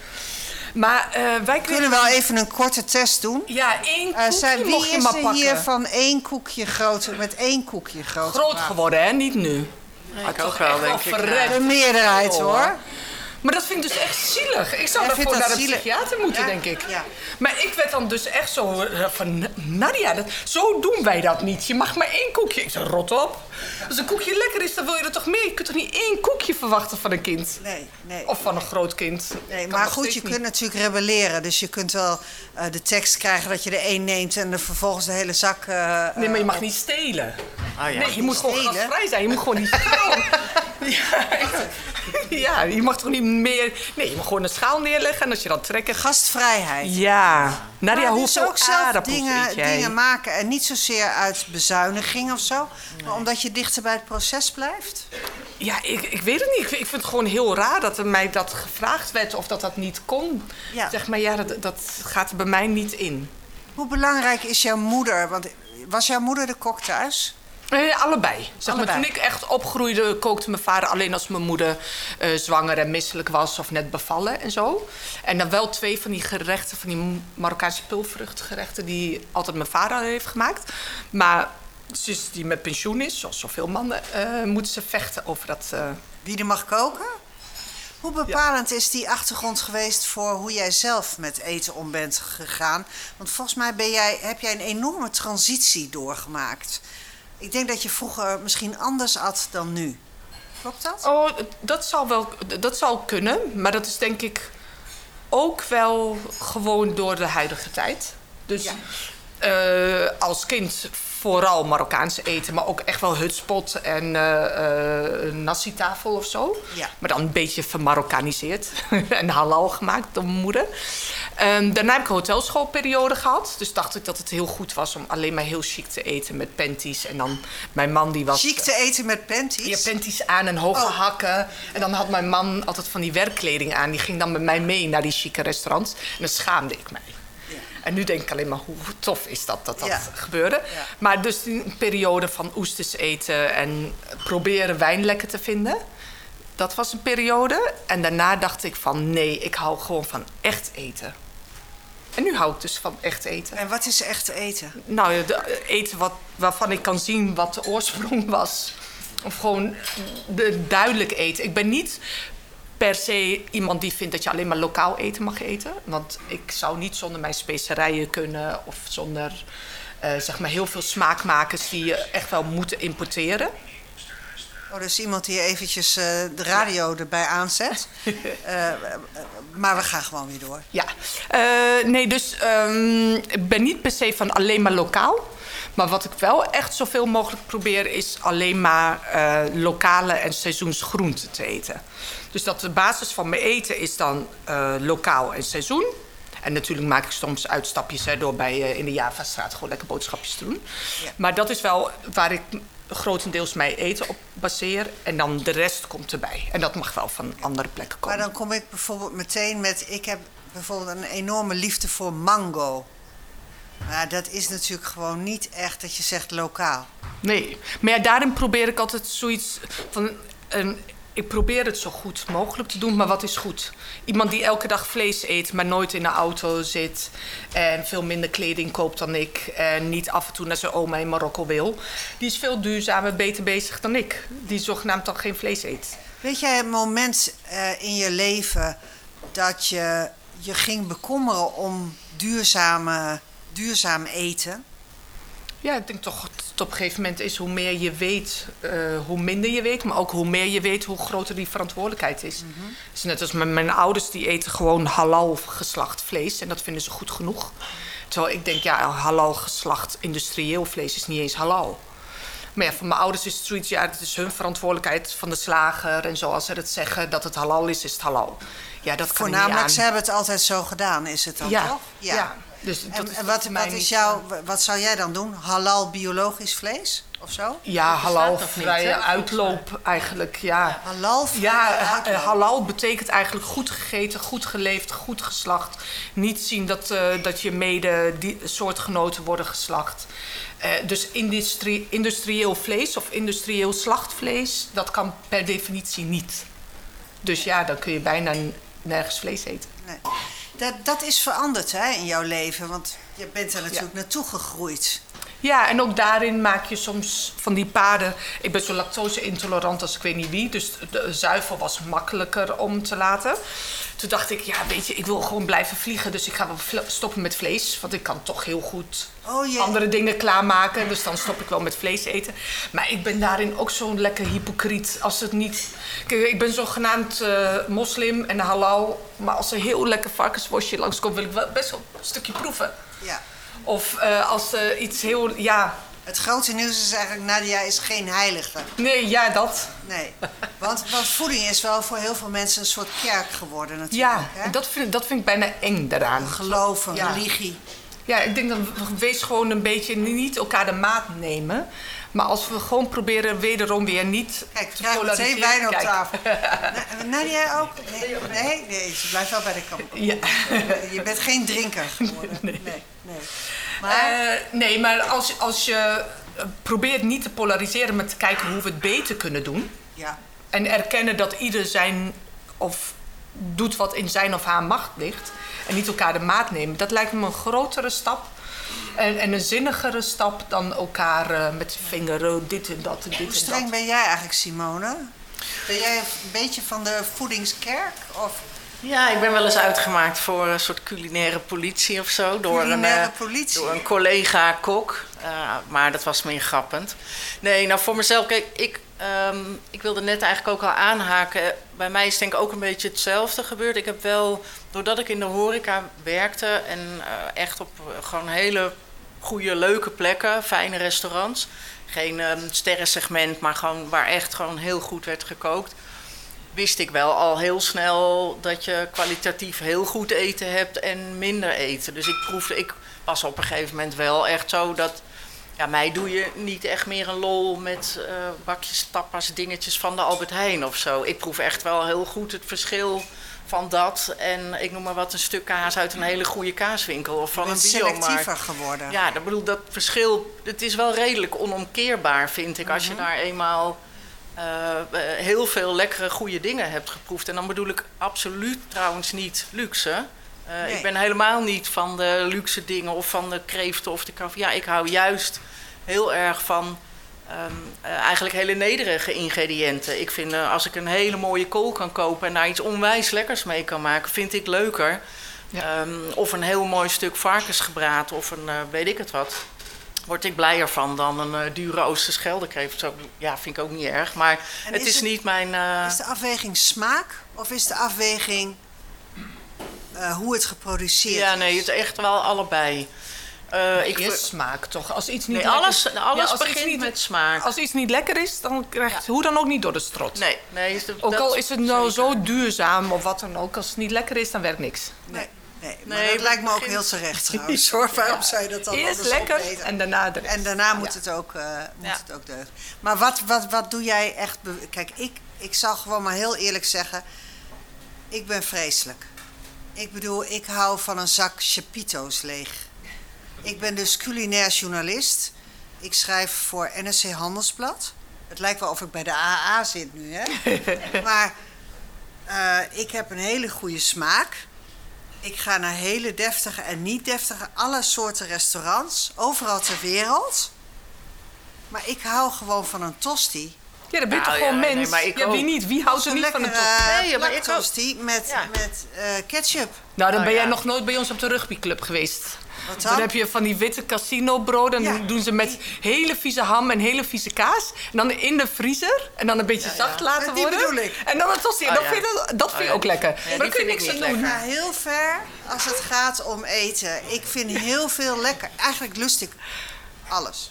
Maar eh, wij We kunnen wel even een korte test doen. Ja, één Eh, koekje zijn, mocht wie je is maar er pakken. hier van één koekje groter, met één koekje groter? Groot geworden, hè? Niet nu. Ik ook wel, denk ik. verrekt. De meerderheid Oh, hoor. Maar dat vind ik dus echt zielig. Ik zou Jij daarvoor naar een zielig? psychiater moeten, Ja, denk ik. ja. Maar ik werd dan dus echt zo eh, van... Nadia, dat, zo doen wij dat niet. Je mag maar één koekje. Ik zei, rot op. Als een koekje lekker is, dan wil je er toch meer. Je kunt toch niet één koekje verwachten van een kind? Nee, nee. Of van een groot kind. Nee, Kan maar goed, je niet. kunt natuurlijk rebelleren. Dus je kunt wel eh, de tekst krijgen dat je er één neemt en er vervolgens de hele zak. eh, Nee, maar je mag niet stelen. Ah, ja. Nee, je moet gewoon Stelen? gastvrij zijn. Je moet gewoon die schaal... ja, echt. ja, je mag toch niet meer... Nee, je mag gewoon een schaal neerleggen en als je dan trekken... Gastvrijheid. Ja. Nadia, hoeveel dus ook zelf dingen, dingen maken. En niet zozeer uit bezuiniging of zo. Maar omdat je dichter bij het proces blijft. Ja, ik, ik weet het niet. Ik, vind- ik vind het gewoon heel raar dat er mij dat gevraagd werd of dat dat niet kon. Ja. Zeg maar, ja, dat, dat gaat er bij mij niet in. Hoe belangrijk is jouw moeder? Want was jouw moeder de kok thuis? Eh, allebei. Zeg maar, toen ik echt opgroeide, kookte mijn vader alleen als mijn moeder eh, zwanger en misselijk was of net bevallen en zo. En dan wel twee van die gerechten, van die Marokkaanse pulvruchtgerechten, die altijd mijn vader heeft gemaakt. Maar sinds die met pensioen is, zoals zoveel mannen, eh, moeten ze vechten over dat. eh, Wie er mag koken? Hoe bepalend is die achtergrond geweest voor hoe jij zelf met eten om bent gegaan? Want volgens mij ben jij, heb jij een enorme transitie doorgemaakt. Ik denk dat je vroeger misschien anders at dan nu. Klopt dat? Oh, dat zal wel dat zal kunnen. Maar dat is denk ik ook wel gewoon door de huidige tijd. Dus Ja. eh, als kind vooral Marokkaanse eten, maar ook echt wel hutspot en eh nasi-tafel of zo. Ja. Maar dan een beetje vermarokkaniseerd en halal gemaakt door mijn moeder. Ehm, daarna heb ik een hotelschoolperiode gehad. Dus dacht ik dat het heel goed was om alleen maar heel chic te eten met panties. En dan mijn man die was... Chic te eten met panties? Je panties aan en hoge Oh. hakken. En dan had mijn man altijd van die werkkleding aan. Die ging dan met mij mee naar die chique restaurants. En dan schaamde ik mij. En nu denk ik alleen maar hoe tof is dat dat dat Ja. gebeurde. Ja. Maar dus die periode van oesters eten en proberen wijn lekker te vinden. Dat was een periode. En daarna dacht ik van nee, ik hou gewoon van echt eten. En nu hou ik dus van echt eten. En wat is echt eten? Nou, eten wat, waarvan ik kan zien wat de oorsprong was. Of gewoon de, duidelijk eten. Ik ben niet per se iemand die vindt dat je alleen maar lokaal eten mag eten. Want ik zou niet zonder mijn specerijen kunnen. Of zonder eh, zeg maar heel veel smaakmakers die je echt wel moeten importeren. Oh, dus iemand die eventjes eh, de radio erbij aanzet. Eh, maar we gaan gewoon weer door. Ja, nee, dus ehm, ik ben niet per se van alleen maar lokaal. Maar wat ik wel echt zoveel mogelijk probeer is alleen maar eh, lokale en seizoensgroenten te eten. Dus dat de basis van mijn eten is dan eh, lokaal en seizoen. En natuurlijk maak ik soms uitstapjes hè, door bij, eh, in de Javastraat gewoon lekker boodschapjes te doen. Ja. Maar dat is wel waar ik grotendeels mijn eten op baseer. En dan de rest komt erbij. En dat mag wel van andere plekken komen. Maar dan kom ik bijvoorbeeld meteen met... Ik heb bijvoorbeeld een enorme liefde voor mango. Maar dat is natuurlijk gewoon niet echt dat je zegt lokaal. Nee, maar ja, daarin probeer ik altijd zoiets van. Een, ik probeer het zo goed mogelijk te doen, maar wat is goed? Iemand die elke dag vlees eet, maar nooit in de auto zit. En veel minder kleding koopt dan ik. En niet af en toe naar zijn oma in Marokko wil. Die is veel duurzamer, beter bezig dan ik. Die zogenaamd dan geen vlees eet. Weet jij een moment eh, in je leven dat je je ging bekommeren om duurzame, duurzaam eten? Ja, ik denk toch dat het op een gegeven moment is hoe meer je weet, eh, hoe minder je weet. Maar ook hoe meer je weet, hoe groter die verantwoordelijkheid is. Het is net als mijn, mijn ouders, die eten gewoon halal geslacht vlees. En dat vinden ze goed genoeg. Terwijl ik denk, ja, halal geslacht industrieel vlees is niet eens halal. Maar ja, voor mijn ouders is het zoiets, ja, het is hun verantwoordelijkheid van de slager. En zoals ze het zeggen, dat het halal is, is het halal. Ja, dat kan ik niet Voornamelijk, aan. ze hebben het altijd zo gedaan, is het dan ja, toch? ja. Dus dat En, is en voor wat, wat, is jouw, eh, wat zou jij dan doen? Halal biologisch vlees of zo? Ja, halal niet, vrije uitloop eigenlijk, ja. Halal Ja, vrije ha- uitloop. halal betekent eigenlijk goed gegeten, goed geleefd, goed geslacht. Niet zien dat, eh, dat je mede die soortgenoten worden geslacht. Eh, dus industrie, industrieel vlees of industrieel slachtvlees, dat kan per definitie niet. Dus ja, dan kun je bijna nergens vlees eten. Nee. Dat, dat is veranderd hè, in jouw leven, want je bent er natuurlijk naartoe gegroeid. Ja, en ook daarin maak je soms van die paden. Ik ben zo lactose-intolerant als ik weet niet wie. Dus de zuivel was makkelijker om te laten. Toen dacht ik, ja, weet je, ik wil gewoon blijven vliegen. Dus ik ga wel stoppen met vlees. Want ik kan toch heel goed Oh andere dingen klaarmaken. Dus dan stop ik wel met vlees eten. Maar ik ben daarin ook zo'n lekker hypocriet. Als het niet... Kijk, ik ben zogenaamd eh moslim en halal. Maar als er heel lekker varkensworstje langskomt... wil ik wel best wel een stukje proeven. Ja. Of eh, als er iets heel... Ja, Het grote nieuws is eigenlijk, Nadia is geen heilige. Nee, ja, dat. Nee, want, want voeding is wel voor heel veel mensen een soort kerk geworden natuurlijk. Ja, hè? dat vind, ik- dat vind ik bijna eng daaraan. Ja. religie. Ja, ik denk dat we wees gewoon een beetje niet elkaar de maat nemen. Maar als we gewoon proberen wederom weer niet Kijk, we te polariseren. wijn op Kijk. tafel. Na- Nadia ook? Nee, nee, nee, ze blijft wel bij de kamp. Ja. Je bent geen drinker geworden. Nee, nee. Maar, Eh, nee, maar als, als je eh, probeert niet te polariseren, maar te kijken hoe we het beter kunnen doen. ja. En erkennen dat ieder zijn of doet wat in zijn of haar macht ligt. En niet elkaar de maat nemen. Dat lijkt me een grotere stap. En, en een zinnigere stap dan elkaar eh, met vinger oh, dit en dat en dit Hoe en streng dat. ben jij eigenlijk, Simone? Ben jij een beetje van de voedingskerk? Of Ja, ik ben wel eens uitgemaakt voor een soort culinaire politie of zo. Door Culinaire een, eh, politie? Door een collega kok. Eh, maar dat was meer grappend. Nee, nou voor mezelf, kijk, ik, ehm, ik wilde net eigenlijk ook al aanhaken. Bij mij is denk ik ook een beetje hetzelfde gebeurd. Ik heb wel, doordat ik in de horeca werkte en eh, echt op gewoon hele goede, leuke plekken, fijne restaurants. Geen ehm sterrensegment, maar gewoon waar echt gewoon heel goed werd gekookt wist ik wel al heel snel dat je kwalitatief heel goed eten hebt en minder eten. Dus ik proefde, ik was op een gegeven moment wel echt zo dat. Ja, mij doe je niet echt meer een lol met eh, bakjes, tapas, dingetjes van de Albert Heijn of zo. Ik proef echt wel heel goed het verschil van dat en ik noem maar wat een stuk kaas uit een hele goede kaaswinkel of van een biomarkt. selectiever geworden? Ja, dat bedoel, dat verschil, het is wel redelijk onomkeerbaar, vind ik, als je daar eenmaal heel veel lekkere, goede dingen hebt geproefd. En dan bedoel ik absoluut trouwens niet luxe. Eh, Nee. Ik ben helemaal niet van de luxe dingen of van de kreeften of de kaf. Ja, ik hou juist heel erg van ehm, eh, eigenlijk hele nederige ingrediënten. Ik vind eh, als ik een hele mooie kool kan kopen en daar iets onwijs lekkers mee kan maken, vind ik leuker. Ja. Ehm, of een heel mooi stuk varkensgebraad of een eh, weet ik het wat. Word ik blijer van dan een eh, dure Oosterscheldekreeft. Zo, ja, vind ik ook niet erg. Maar En het is is, het- niet mijn. eh, Is de afweging smaak of is de afweging eh, hoe het geproduceerd ja, is? nee, het is echt wel allebei. Eh, ik Eerst smaak toch? Als iets niet nee, lekker alles, is- alles Ja, begint niet- met smaak. Als iets niet lekker is, dan krijgt het hoe dan ook niet door de strot. Nee, nee. is de- Ook dat al is het nou zeker. zo duurzaam of wat dan ook, als het niet lekker is, dan werkt niks. Nee, nee, maar Nee, dat het lijkt me ook heel terecht trouwens. Hoor. Waarom zou je dat dan Eerst lekker en daarna de rest. En daarna moet, Ja. het, ook, eh, moet Ja. het ook deugen. Maar wat, wat, wat doe jij echt... Kijk, ik, ik zal gewoon maar heel eerlijk zeggen... Ik ben vreselijk. Ik bedoel, ik hou van een zak chapito's leeg. Ik ben dus culinair journalist. Ik schrijf voor NRC Handelsblad. Het lijkt wel of ik bij de AA zit nu, hè? maar eh, ik heb een hele goede smaak. Ik ga naar hele deftige en niet deftige, alle soorten restaurants, overal ter wereld. Maar ik hou gewoon van een tosti. Ja, dan ben je Nou, toch gewoon ja, nee, mens? maar ik ja, wie niet? Wie houdt er niet van een tosti? Nee, ja, maar ik ook. plaktosti met, Ja. met eh, ketchup. Nou, dan Oh, ben jij ja. nog nooit bij ons op de rugbyclub geweest. Wat Dan dan? heb je van die witte casino-broden. En Ja. dan doen ze met hele vieze ham en hele vieze kaas. En dan in de vriezer. En dan een beetje zacht laten Die worden. bedoel ik. En dan het tosti. Oh, dat ja. vind, ik- dat vind je ook lekker. maar kun je niks aan doen. Ik ga heel ver als het gaat om eten. Ik vind heel veel lekker. Eigenlijk lust ik alles.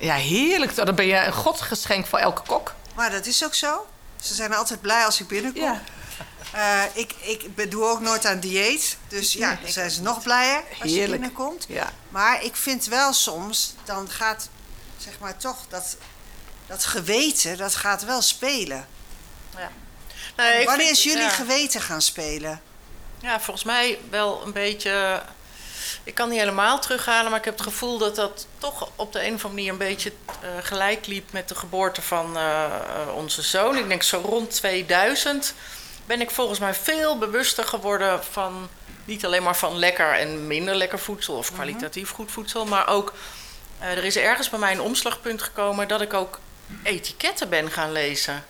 Ja, heerlijk. Dan ben je een godsgeschenk voor elke kok. Maar dat is ook zo. Ze zijn altijd blij als ik binnenkom. Ja. Eh, ik, ik doe ook nooit aan dieet. Dus ja, dan zijn ze nog blijer als je binnenkomt. Ja. Maar ik vind wel soms, dan gaat zeg maar toch dat, dat geweten, dat gaat wel spelen. Ja. Nee, ik Wanneer vind- is jullie ja. geweten gaan spelen? Ja, volgens mij wel een beetje. Ik kan niet helemaal terughalen, maar ik heb het gevoel dat dat toch op de een of andere manier een beetje eh, gelijk liep met de geboorte van eh, onze zoon. Ik denk zo rond 2000 ben ik volgens mij veel bewuster geworden van niet alleen maar van lekker en minder lekker voedsel of kwalitatief goed voedsel, maar ook eh, er is ergens bij mij een omslagpunt gekomen dat ik ook etiketten ben gaan lezen.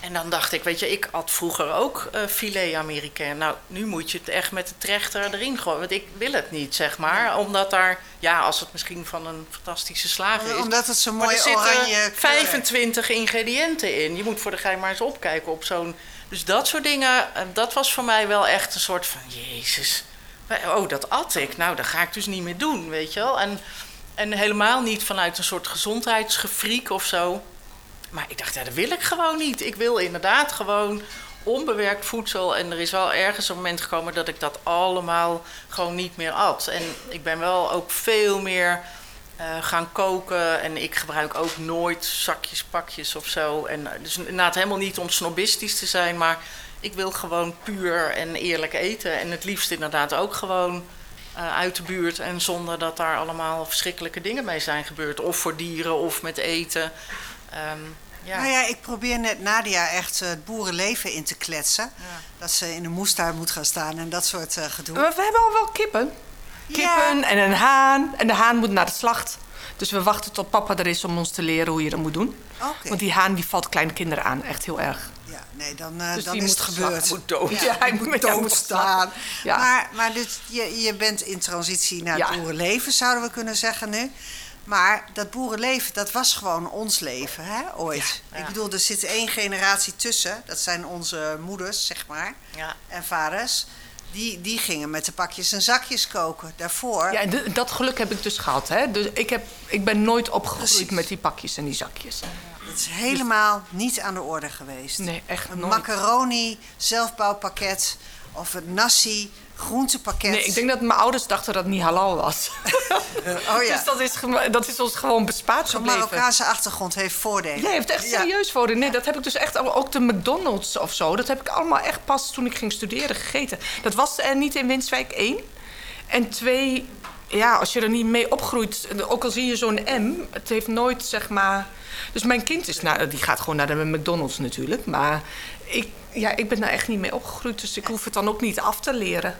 En dan dacht ik, weet je, ik had vroeger ook eh filet américain. Nou, nu moet je het echt met de trechter erin gooien. Want ik wil het niet, zeg maar. Omdat daar, ja, als het misschien van een fantastische slager is. Omdat het zo'n Maar mooie er zitten oranje kleur heeft. 25 ingrediënten in. Je moet voor de gein maar eens opkijken op zo'n... Dus dat soort dingen, eh, dat was voor mij wel echt een soort van... Jezus, oh, dat at ik. Nou, dat ga ik dus niet meer doen, weet je wel. En, en helemaal niet vanuit een soort gezondheidsgefriek of zo. Maar ik dacht, ja, dat wil ik gewoon niet. Ik wil inderdaad gewoon onbewerkt voedsel. En er is wel ergens een moment gekomen dat ik dat allemaal gewoon niet meer at. En ik ben wel ook veel meer eh, gaan koken. En ik gebruik ook nooit zakjes, pakjes of zo. En eh, dus inderdaad helemaal niet om snobistisch te zijn, maar ik wil gewoon puur en eerlijk eten. En het liefst inderdaad ook gewoon eh, uit de buurt en zonder dat daar allemaal verschrikkelijke dingen mee zijn gebeurd. Of voor dieren of met eten. Ehm, ja. Nou ja, ik probeer net Nadia echt het boerenleven in te kletsen. Dat ze in de moestuin moet gaan staan en dat soort eh, gedoe. Maar we hebben al wel kippen. Kippen en een haan. En de haan moet naar de slacht. Dus we wachten tot papa er is om ons te leren hoe je dat moet doen. Want die haan die valt kleine kinderen aan. Echt heel erg. Ja, nee, dan, eh, Dus dan die is moet het gebeurd. moet dood. Ja, hij moet met doodstaan. Ja. Maar, maar dus je, je bent in transitie naar het boerenleven, zouden we kunnen zeggen nu. Maar dat boerenleven, dat was gewoon ons leven, hè, ooit. Ja. Ik bedoel, er zit één generatie tussen. Dat zijn onze moeders, zeg maar, Ja. en vaders. Die, die gingen met de pakjes en zakjes koken. Daarvoor, Ja, en de- dat geluk heb ik dus gehad. Hè? Dus ik, heb, ik ben nooit opgegroeid Precies. met die pakjes en die zakjes. het is helemaal niet aan de orde geweest. Nee, echt Een nooit. macaroni, zelfbouwpakket of een nasi, groentepakket. Nee, ik denk dat mijn ouders dachten dat het niet halal was. Oh ja. Dus dat is, dat is ons gewoon bespaard Zo'n gebleven. Marokkaanse achtergrond heeft voordelen. Jij heeft echt Ja. serieus voor. Nee, dat heb ik dus echt ook de McDonald's of zo. Dat heb ik allemaal echt pas toen ik ging studeren gegeten. Dat was er niet in Winswijk één. En twee, ja, als je er niet mee opgroeit, ook al zie je zo'n M, het heeft nooit zeg maar. Dus mijn kind is naar, die gaat gewoon naar de McDonald's natuurlijk. Maar ik, ja, ik ben daar echt niet mee opgegroeid, dus ik hoef het dan ook niet af te leren.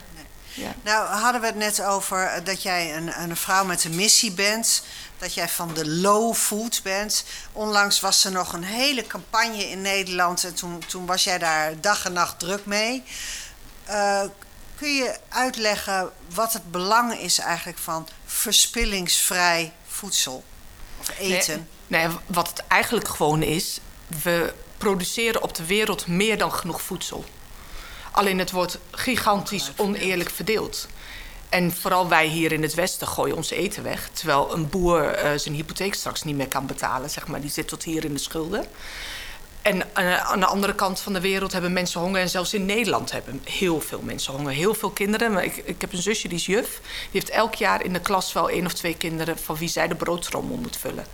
Ja. Nou, hadden we het net over eh, dat jij een, een vrouw met een missie bent. Dat jij van de low food bent. Onlangs was er nog een hele campagne in Nederland. En toen, toen was jij daar dag en nacht druk mee. Eh, kun je uitleggen wat het belang is eigenlijk van verspillingsvrij voedsel? Of eten? Nee, nee, wat het eigenlijk gewoon is, we produceren op de wereld meer dan genoeg voedsel. Alleen het wordt gigantisch oneerlijk verdeeld. En vooral wij hier in het Westen gooien ons eten weg. Terwijl een boer eh, zijn hypotheek straks niet meer kan betalen. Zeg maar. Die zit tot hier in de schulden. En eh, aan de andere kant van de wereld hebben mensen honger. En zelfs in Nederland hebben heel veel mensen honger. Heel veel kinderen. Maar ik, ik heb een zusje die is juf. Die heeft elk jaar in de klas wel één of twee kinderen... van wie zij de broodtrommel moet vullen.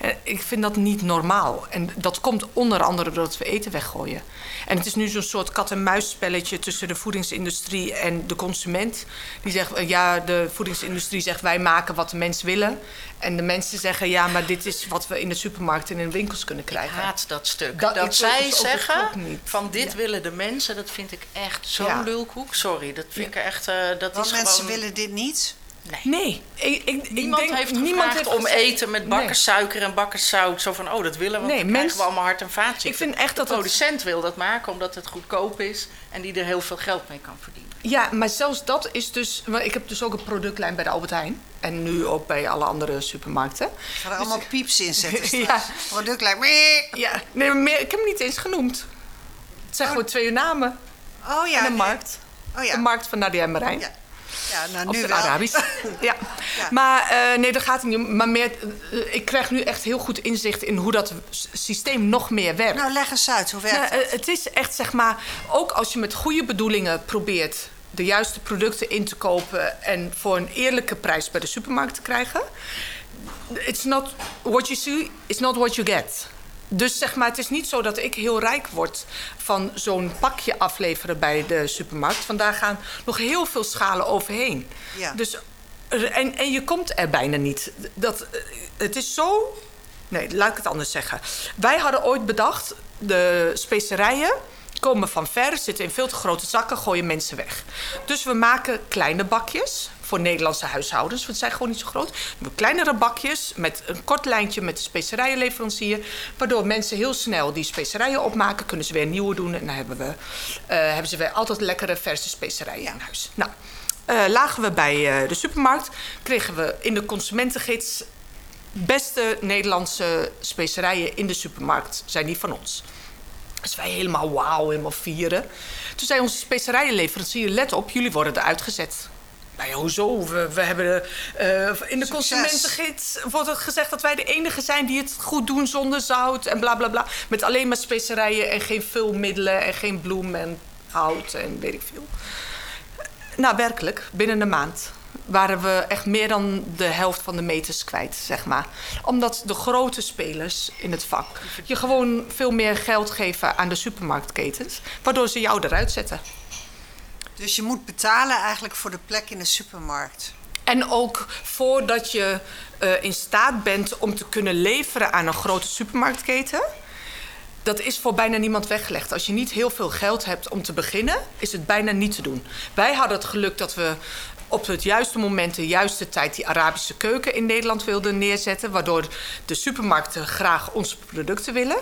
En ik vind dat niet normaal. En dat komt onder andere doordat we eten weggooien. En het is nu zo'n soort kat-en-muisspelletje... tussen de voedingsindustrie en de consument. Die zegt, eh, ja, de voedingsindustrie zegt... wij maken wat de mensen willen. En de mensen zeggen, ja, maar dit is wat we in de supermarkt en in de winkels kunnen Ik krijgen. haat dat stuk. Dat- Dat, zij ook zeggen het ook niet. van dit Ja. willen de mensen, dat vind ik echt zo'n Ja. lulkoek. Sorry, dat vind ik echt. eh, dat Want is mensen gewoon. willen dit niet. Nee. Nee, ik, ik, Niemand ik denk, heeft niemand gevraagd heeft om gezegd- eten met Nee. bakkerssuiker en bakkerszout. Zo van, oh, dat willen we, want Nee, dan krijgen mens- we allemaal hart- en vaatziekten. Ik vind echt dat De producent wil dat maken omdat het goedkoop is en die er heel veel geld mee kan verdienen. Ja, maar zelfs dat is dus... maar Ik heb dus ook een productlijn bij de Albert Heijn. En nu ook bij alle andere supermarkten. Ik ga er allemaal pieps in zetten. Ja. Product lijkt... mee. Ja, nee, meer, ik heb hem niet eens genoemd. Het zijn gewoon twee namen. Oh ja. en een markt. Oh ja. De markt van Nadia en Marijn. Ja. Ja, nou, Of nu wel. Arabisch. ja. Ja. Maar eh, nee, dat gaat niet. Maar meer, eh, ik krijg nu echt heel goed inzicht in hoe dat systeem nog meer werkt. Nou, leg eens uit, hoe werkt Nou, het? eh, het is echt, zeg maar, ook als je met goede bedoelingen probeert de juiste producten in te kopen en voor een eerlijke prijs bij de supermarkt te krijgen. It's not what you see, it's not what you get. Dus zeg maar, het is niet zo dat ik heel rijk word van zo'n pakje afleveren bij de supermarkt. Want daar gaan nog heel veel schalen overheen. Ja. Dus, en, en je komt er bijna niet. Dat, het is zo Nee, laat ik het anders zeggen. Wij hadden ooit bedacht, de specerijen komen van ver, zitten in veel te grote zakken, gooien mensen weg. Dus we maken kleine bakjes voor Nederlandse huishoudens, want het zijn gewoon niet zo groot. Kleinere bakjes met een kort lijntje met de specerijenleverancier, waardoor mensen heel snel die specerijen opmaken, kunnen ze weer nieuwe doen en dan hebben, we, eh, hebben ze weer altijd lekkere verse specerijen in huis. Nou, eh, lagen we bij eh, de supermarkt, kregen we in de consumentengids beste Nederlandse specerijen in de supermarkt zijn die van ons. Dus wij helemaal wauw, helemaal vieren. Toen zei onze specerijenleverancier, let op, jullie worden eruit gezet. Nou ja, hoezo? We, we hebben eh, in de Succes. consumentengids wordt het gezegd dat wij de enige zijn die het goed doen zonder zout en bla bla bla. Met alleen maar specerijen en geen vulmiddelen en geen bloem en hout en weet ik veel. Nou, werkelijk, binnen een maand waren we echt meer dan de helft van de meters kwijt, zeg maar. Omdat de grote spelers in het vak je gewoon veel meer geld geven aan de supermarktketens, waardoor ze jou eruit zetten. Dus je moet betalen eigenlijk voor de plek in de supermarkt. En ook voordat je eh, in staat bent om te kunnen leveren aan een grote supermarktketen. Dat is voor bijna niemand weggelegd. Als je niet heel veel geld hebt om te beginnen, is het bijna niet te doen. Wij hadden het geluk dat we op het juiste moment, de juiste tijd, die Arabische keuken in Nederland wilden neerzetten. Waardoor de supermarkten graag onze producten willen.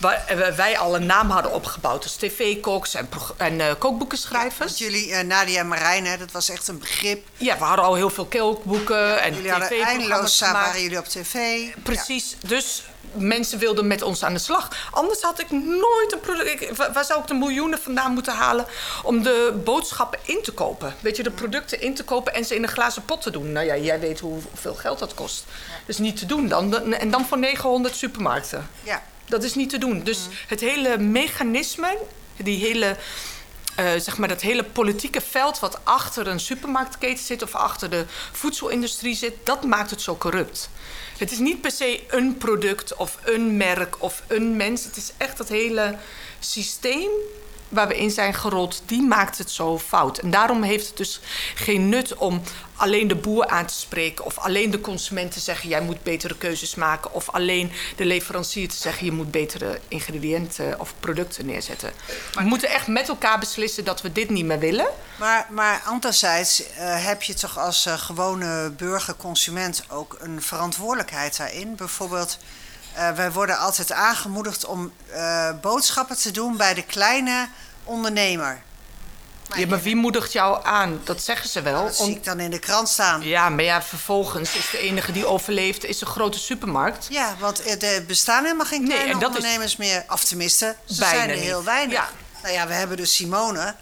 Waar eh, wij al een naam hadden opgebouwd als tv-koks en, en eh, kookboekenschrijvers. Want jullie, eh, Nadia en Marijn, hè, dat was echt een begrip. Ja, we hadden al heel veel kookboeken en Jullie hadden tv-programma's eindeloos waren jullie op tv. Precies, dus mensen wilden met ons aan de slag. Anders had ik nooit een product... waar zou ik de miljoenen vandaan moeten halen... om de boodschappen in te kopen? Weet je, de producten in te kopen en ze in een glazen pot te doen. Nou ja, jij weet hoeveel geld dat kost. Dat is niet te doen dan. En dan voor 900 supermarkten. Ja. Dat is niet te doen. Dus het hele mechanisme, die hele, eh, zeg maar dat hele politieke veld wat achter een supermarktketen zit of achter de voedselindustrie zit, dat maakt het zo corrupt. Het is niet per se een product of een merk of een mens. Het is echt dat hele systeem waar we in zijn gerold, die maakt het zo fout. En daarom heeft het dus geen nut om alleen de boer aan te spreken... of alleen de consument te zeggen, jij moet betere keuzes maken... of alleen de leverancier te zeggen, je moet betere ingrediënten of producten neerzetten. We moeten echt met elkaar beslissen dat we dit niet meer willen. Maar, maar anderzijds eh, heb je toch als eh, gewone burger, consument ook een verantwoordelijkheid daarin. Bijvoorbeeld, eh, wij worden altijd aangemoedigd om boodschappen te doen bij de kleine ondernemer. Ja, maar wie moedigt jou aan? Dat zeggen ze wel. Dat zie Om- ik dan in de krant staan. Ja, maar ja, vervolgens is de enige die overleeft is een grote supermarkt. Ja, want er er bestaan helemaal geen kleine is- ondernemers meer. Of tenminste, ze Bijna zijn er niet. heel weinig. Ja. Nou ja, we hebben dus Simone.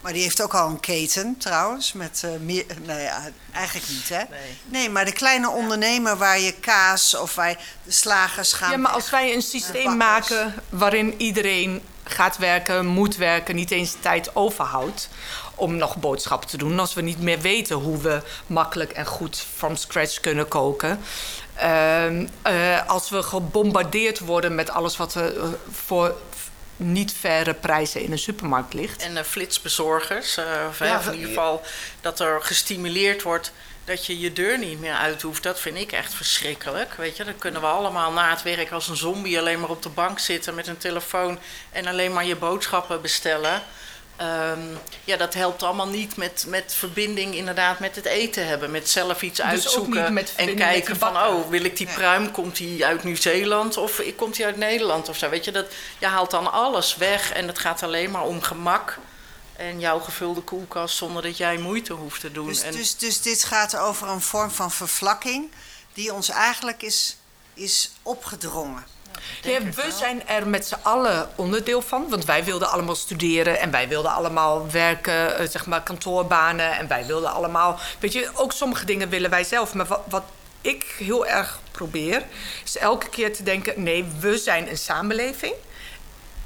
Maar die heeft ook al een keten trouwens. Met eh, meer. Nou ja, eigenlijk niet hè. Nee. Nee, maar de kleine ondernemer waar je kaas of waar je de slagers gaan. Ja, maar als wij een systeem maken waarin iedereen gaat werken, moet werken, niet eens tijd overhoudt om nog boodschappen te doen, als we niet meer weten hoe we makkelijk en goed from scratch kunnen koken. Ehm, eh, als we gebombardeerd worden met alles wat er eh, voor niet faire prijzen in een supermarkt ligt. En de flitsbezorgers, eh, of, Ja, of in ieder geval dat er gestimuleerd wordt dat je je deur niet meer uit hoeft. Dat vind ik echt verschrikkelijk. Weet je, dan kunnen we allemaal na het werk als een zombie alleen maar op de bank zitten met een telefoon en alleen maar je boodschappen bestellen. Ehm, ja, dat helpt allemaal niet met, met verbinding inderdaad met het eten hebben. Met zelf iets ook uitzoeken en kijken van... oh, wil ik die pruim, komt die uit Nieuw-Zeeland of komt die uit Nederland of zo. Weet je, dat, je haalt dan alles weg en het gaat alleen maar om gemak... en jouw gevulde koelkast zonder dat jij moeite hoeft te doen. Dus, en, dus, dus dit gaat over een vorm van vervlakking die ons eigenlijk is, is opgedrongen. Ja, we zijn er met z'n allen onderdeel van. Want wij wilden allemaal studeren en wij wilden allemaal werken, eh, zeg maar kantoorbanen. En wij wilden allemaal. Weet je, ook sommige dingen willen wij zelf. Maar wat, wat ik heel erg probeer, is elke keer te denken: nee, we zijn een samenleving.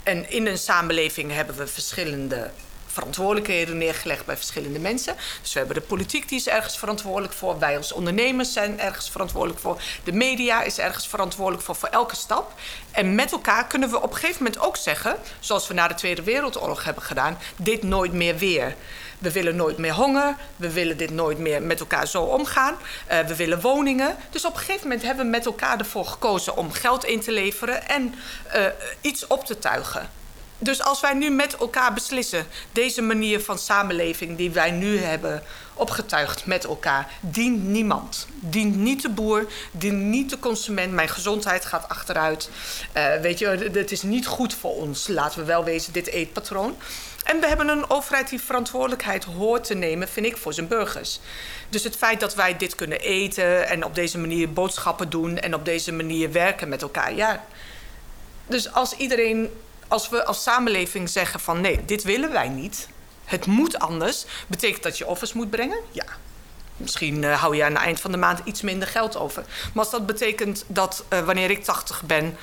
En in een samenleving hebben we verschillende verantwoordelijkheden neergelegd bij verschillende mensen. Dus we hebben de politiek die is ergens verantwoordelijk voor. Wij als ondernemers zijn ergens verantwoordelijk voor. De media is ergens verantwoordelijk voor, voor elke stap. En met elkaar kunnen we op een gegeven moment ook zeggen, zoals we na de Tweede Wereldoorlog hebben gedaan, dit nooit meer weer. We willen nooit meer honger. We willen dit nooit meer met elkaar zo omgaan. Uh, we willen woningen. Dus op een gegeven moment hebben we met elkaar ervoor gekozen om geld in te leveren en uh, iets op te tuigen. Dus als wij nu met elkaar beslissen, deze manier van samenleving die wij nu hebben opgetuigd met elkaar, dient niemand. Dient niet de boer, dient niet de consument. Mijn gezondheid gaat achteruit. Uh, weet je, het is niet goed voor ons, laten we wel wezen, dit eetpatroon. En we hebben een overheid die verantwoordelijkheid hoort te nemen, vind ik, voor zijn burgers. Dus het feit dat wij dit kunnen eten en op deze manier boodschappen doen en op deze manier werken met elkaar, ja. Dus als iedereen als we als samenleving zeggen van nee, dit willen wij niet. Het moet anders. Betekent dat je offers moet brengen? Ja. Misschien uh, hou je aan het eind van de maand iets minder geld over. Maar als dat betekent dat uh, wanneer ik 80 ben,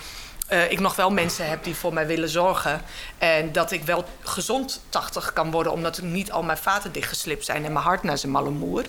uh, ik nog wel mensen heb die voor mij willen zorgen. En dat ik wel gezond 80 kan worden, omdat ik niet al mijn vaten dichtgeslipt zijn en mijn hart naar zijn malle moer.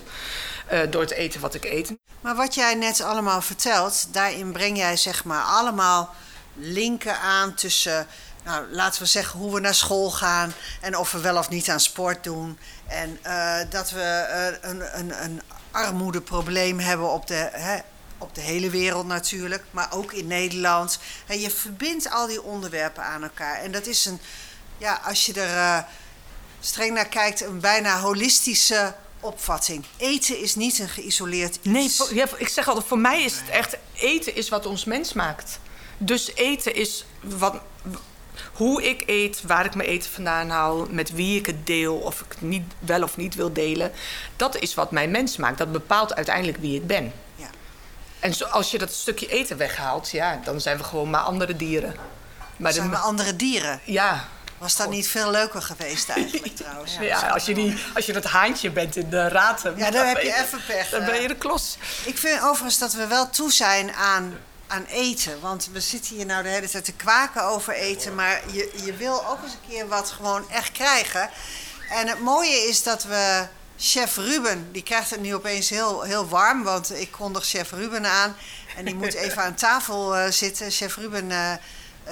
door het eten wat ik eet. Maar wat jij net allemaal vertelt, daarin breng jij zeg maar allemaal linken aan tussen nou, laten we zeggen hoe we naar school gaan en of we wel of niet aan sport doen. En uh, dat we uh, een, een, een armoedeprobleem hebben op de, hè, op de hele wereld natuurlijk, maar ook in Nederland. En je verbindt al die onderwerpen aan elkaar. En dat is een, ja, als je er uh, streng naar kijkt, een bijna holistische opvatting. Eten is niet een geïsoleerd iets. Nee, ik zeg altijd, voor mij is het echt, eten is wat ons mens maakt. Dus eten is wat, hoe ik eet, waar ik mijn eten vandaan haal, met wie ik het deel, of ik het niet, wel of niet wil delen. Dat is wat mijn mens maakt. Dat bepaalt uiteindelijk wie ik ben. Ja. En zo, als je dat stukje eten weghaalt, ja, dan zijn we gewoon maar andere dieren. Maar zijn we andere dieren? Ja. Was dat niet veel leuker geweest eigenlijk trouwens? Ja, ja als, je die, als je dat haantje bent in de raten. Ja, dan, heb je even pech. Dan ben je de klos. Ik vind overigens dat we wel toe zijn aan aan eten. Want we zitten hier nou de hele tijd te kwaken over eten. Maar je, je wil ook eens een keer wat gewoon echt krijgen. En het mooie is dat we chef Ruben, die krijgt het nu opeens heel, heel warm. Want ik kondig chef Ruben aan. En die moet even aan tafel uh, zitten. Chef Ruben uh,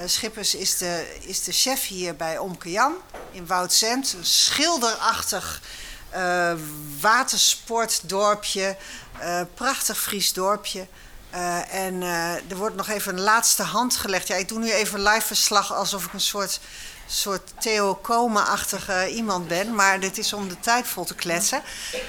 Schippers is de, is de chef hier bij Omke Jan in Woudzend. Een schilderachtig watersportdorpje. prachtig Fries dorpje. Uh, en uh, er wordt nog even een laatste hand gelegd. Ja, ik doe nu even live verslag alsof ik een soort, soort Theo Koma-achtige iemand ben. Maar dit is om de tijd vol te kletsen.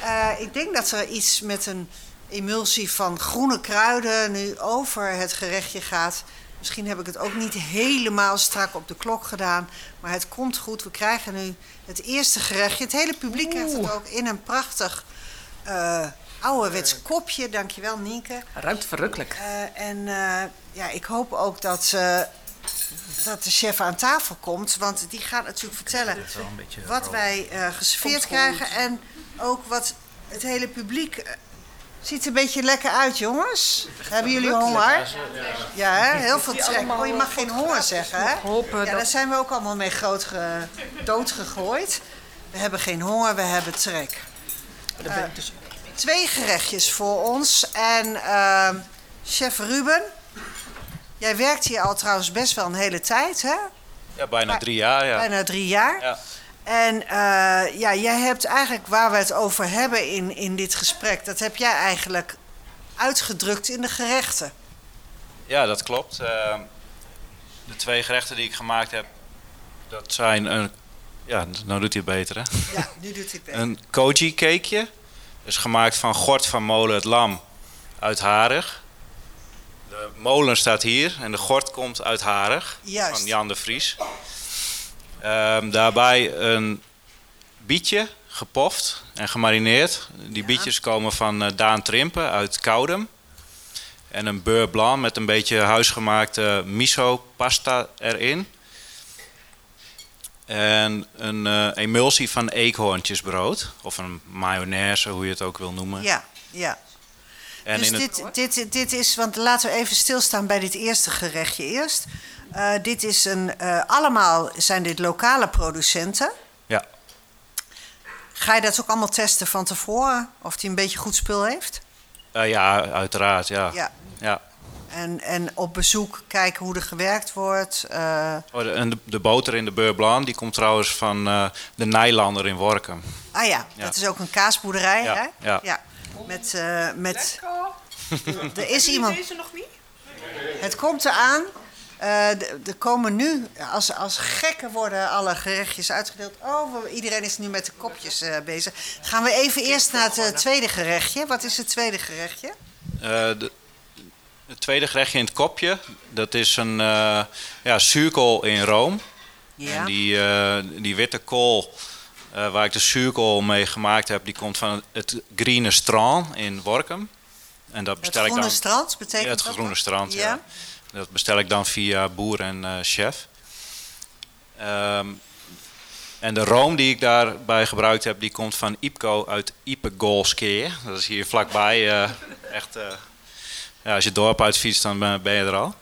Uh, ik denk dat er iets met een emulsie van groene kruiden nu over het gerechtje gaat. Misschien heb ik het ook niet helemaal strak op de klok gedaan. Maar het komt goed. We krijgen nu het eerste gerechtje. Het hele publiek krijgt het ook in een prachtig ouderwets kopje. Dankjewel, Nienke. Ruikt verrukkelijk. Uh, en uh, ja, ik hoop ook dat, uh, dat de chef aan tafel komt. Want die gaat natuurlijk vertellen wat wij geserveerd krijgen. En ook wat het hele publiek... Ziet er een beetje lekker uit, jongens. Hebben jullie honger? Ja, hè? heel veel trek. Oh, je mag geen honger zeggen, hè? Ja, daar zijn we ook allemaal mee groot ge doodgegooid. We hebben geen honger, we hebben trek. Uh, dus twee gerechtjes voor ons. En uh, chef Ruben, jij werkt hier al trouwens best wel een hele tijd, hè? Ja, bijna drie jaar, ja. Bijna drie jaar. Ja. En uh, ja, jij hebt eigenlijk waar we het over hebben in, in dit gesprek... dat heb jij eigenlijk uitgedrukt in de gerechten. Ja, dat klopt. Uh, de twee gerechten die ik gemaakt heb, dat zijn een... Ja, nou doet hij het beter, hè? Ja, nu doet hij het beter. Een koji cakeje is gemaakt van Gort van Molen het Lam uit Harig. De molen staat hier en de gort komt uit Harig Juist. van Jan de Vries. Um, daarbij een bietje gepoft en gemarineerd. Die ja. bietjes komen van uh, Daan Trimpen uit Koudem. En een beurre blanc met een beetje huisgemaakte miso pasta erin. En een eh, emulsie van eekhoorntjesbrood. Of een mayonaise, hoe je het ook wil noemen. Ja, ja. en dus het, dit, dit, dit is, want laten we even stilstaan bij dit eerste gerechtje eerst. Eh, dit is een, eh, allemaal zijn dit lokale producenten. ja, Ga je dat ook allemaal testen van tevoren? Of hij een beetje goed spul heeft? Ja, uiteraard, ja. Ja. ja. En, en op bezoek kijken hoe er gewerkt wordt. eh, Oh, de, en de, de boter in de beurre blanc, die komt trouwens van eh, de Nijlander in Workum. ah ja, Ja. dat is ook een kaasboerderij, Ja, hè? ja. Met, eh, met, Lekker. er is iemand, Deze nog niet? het komt eraan. Eh, er komen nu, als, als gekken worden alle gerechtjes uitgedeeld. Oh, iedereen is nu met de kopjes eh, bezig. Gaan we even eerst naar het tweede gerechtje. Wat is het tweede gerechtje? Eh, de, het tweede gerechtje in het kopje, dat is een eh ja, zuurkool in room. Ja. En die, eh, die witte kool eh, waar ik de zuurkool mee gemaakt heb, die komt van het Groene Strand in Workum. En dat het bestel ik groene dan. strand betekent Ja, het dat groene strand, ja. Ja. Dat bestel ik dan via boer en chef. Ehm, en de room die ik daarbij gebruikt heb, die komt van Ipco uit Ipegolskeer. Dat is hier vlakbij. echt, ja, als je het dorp uitfietst, dan ben je er al.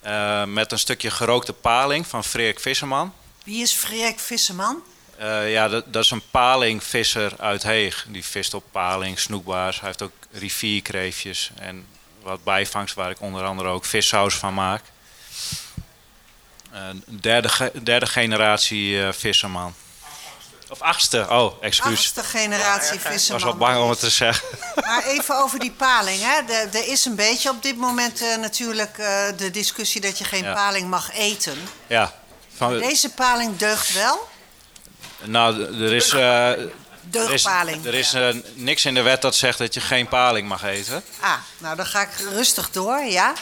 Eh, met een stukje gerookte paling van Freek Visserman. Wie is Freek Visserman? Eh, ja, dat, dat is een palingvisser uit Heeg. Die vist op paling, snoekbaars. Hij heeft ook rivierkreefjes en wat bijvangst waar ik onder andere ook vissaus van maak. Eh, derde, derde generatie visserman. Of achtste, oh, excuus. Achtste generatie Ik was Visserman. wel bang om het te zeggen. Maar even over die paling. Hè. Er is een beetje op dit moment eh, natuurlijk eh, de discussie dat je geen Ja. paling mag eten. Ja. Van, Deze paling deugt wel. nou, er is, eh, er is, er is niks in de wet dat zegt dat je geen paling mag eten. Ah, nou dan ga ik rustig door, ja.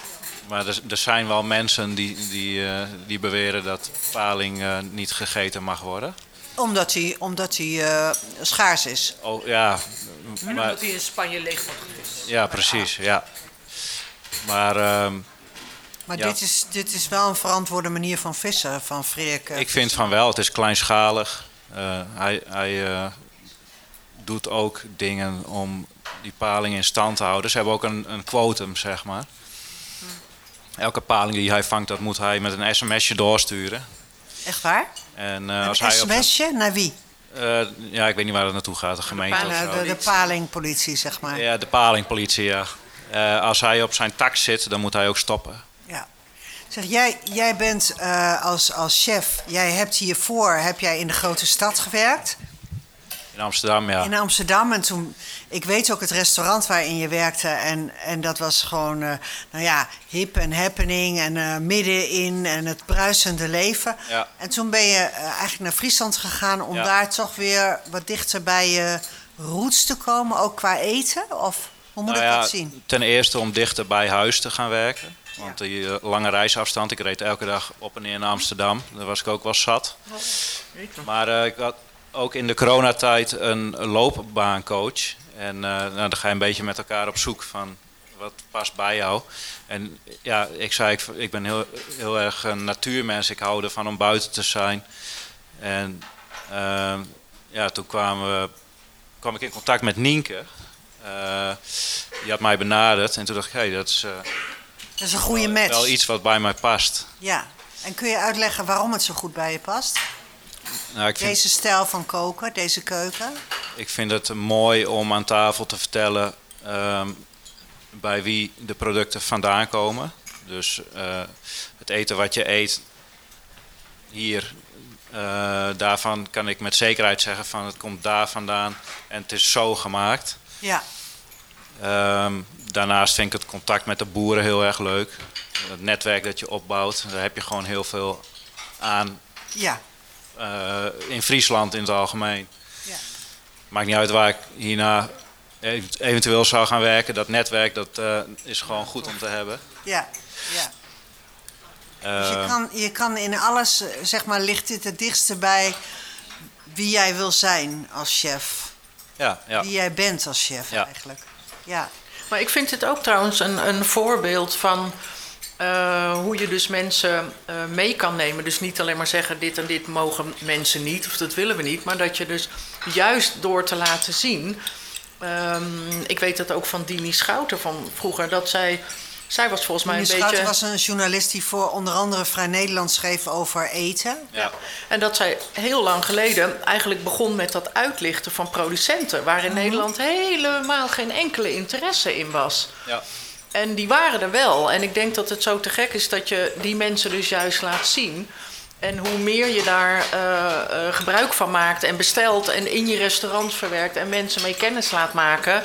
Maar er, er zijn wel mensen die, die, eh, die beweren dat paling eh, niet gegeten mag worden. Omdat hij omdat hij, eh, schaars is. Oh ja, maar, Omdat hij in Spanje leeg wordt gevist. ja precies, ja. Maar ehm, Maar Ja. dit, is, dit is wel een verantwoorde manier van vissen, van Freek. ik vind van wel, het is kleinschalig. Eh, hij hij eh, doet ook dingen om die paling in stand te houden. Ze hebben ook een, een quotum, zeg maar. Elke paling die hij vangt, dat moet hij met een sms'je doorsturen. Echt waar? En, Een als hij op zijn- sms'je? Naar wie? Eh, ja, ik weet niet waar het naartoe gaat, de gemeente of Naar zo. de, de palingpolitie, zeg maar. Ja, de palingpolitie, ja. Eh, als hij op zijn tak zit, dan moet hij ook stoppen. Ja. Zeg, jij, jij bent eh, als, als chef, jij hebt hiervoor heb jij in de grote stad gewerkt. In Amsterdam, ja. In Amsterdam. En toen, ik weet ook het restaurant waarin je werkte. En, en dat was gewoon, eh, nou ja, hip en happening. En eh, middenin en het bruisende leven. Ja. En toen ben je eh, eigenlijk naar Friesland gegaan om Ja. daar toch weer wat dichter bij je roots te komen. Ook qua eten? Of hoe moet Nou ik ja, dat zien? Ten eerste om dichter bij huis te gaan werken. Want die lange reisafstand, ik reed elke dag op en neer naar Amsterdam. Daar was ik ook wel zat. Maar ik had ook in de coronatijd een loopbaancoach. En eh, nou, dan ga je een beetje met elkaar op zoek van wat past bij jou. En ja, ik zei, ik, ik ben heel, heel erg een natuurmens. Ik hou ervan om buiten te zijn. En eh, ja, toen kwamen we, kwam ik in contact met Nienke. Eh, die had mij benaderd en toen dacht ik, hé, dat is eh, Dat is een goede match. wel iets wat bij mij past. Ja. En kun je uitleggen waarom het zo goed bij je past? Nou, vind, Deze stijl van koken, deze keuken? ik vind het mooi om aan tafel te vertellen ehm, bij wie de producten vandaan komen. Dus eh, het eten wat je eet hier, eh, daarvan kan ik met zekerheid zeggen van het komt daar vandaan en het is zo gemaakt. Ja. Ehm, daarnaast vind ik het contact met de boeren heel erg leuk. Het netwerk dat je opbouwt, daar heb je gewoon heel veel aan Ja. Eh, in Friesland in het algemeen. Ja. Maakt niet uit waar ik hierna eventueel zou gaan werken. Dat netwerk dat, eh, is gewoon goed om te hebben. Ja. ja. Dus je Eh, kan, je kan in alles, zeg maar, ligt dit het dichtste bij wie jij wil zijn als chef. ja, ja. Wie jij bent als chef Ja. eigenlijk. Ja. Maar ik vind het ook trouwens een, een voorbeeld van uh, hoe je dus mensen uh, mee kan nemen. Dus niet alleen maar zeggen dit en dit mogen mensen niet of dat willen we niet. Maar dat je dus juist door te laten zien. Um, ik weet dat ook van Dini Schouten van vroeger. Dat zij zij was volgens mij een Dini beetje... was een journalist die voor onder andere Vrij Nederland schreef over eten. Ja. En dat zij heel lang geleden eigenlijk begon met dat uitlichten van producenten... waar in Nederland helemaal geen enkele interesse in was. Ja. En die waren er wel. En ik denk dat het zo te gek is dat je die mensen dus juist laat zien... En hoe meer je daar uh, uh, gebruik van maakt en bestelt en in je restaurant verwerkt en mensen mee kennis laat maken,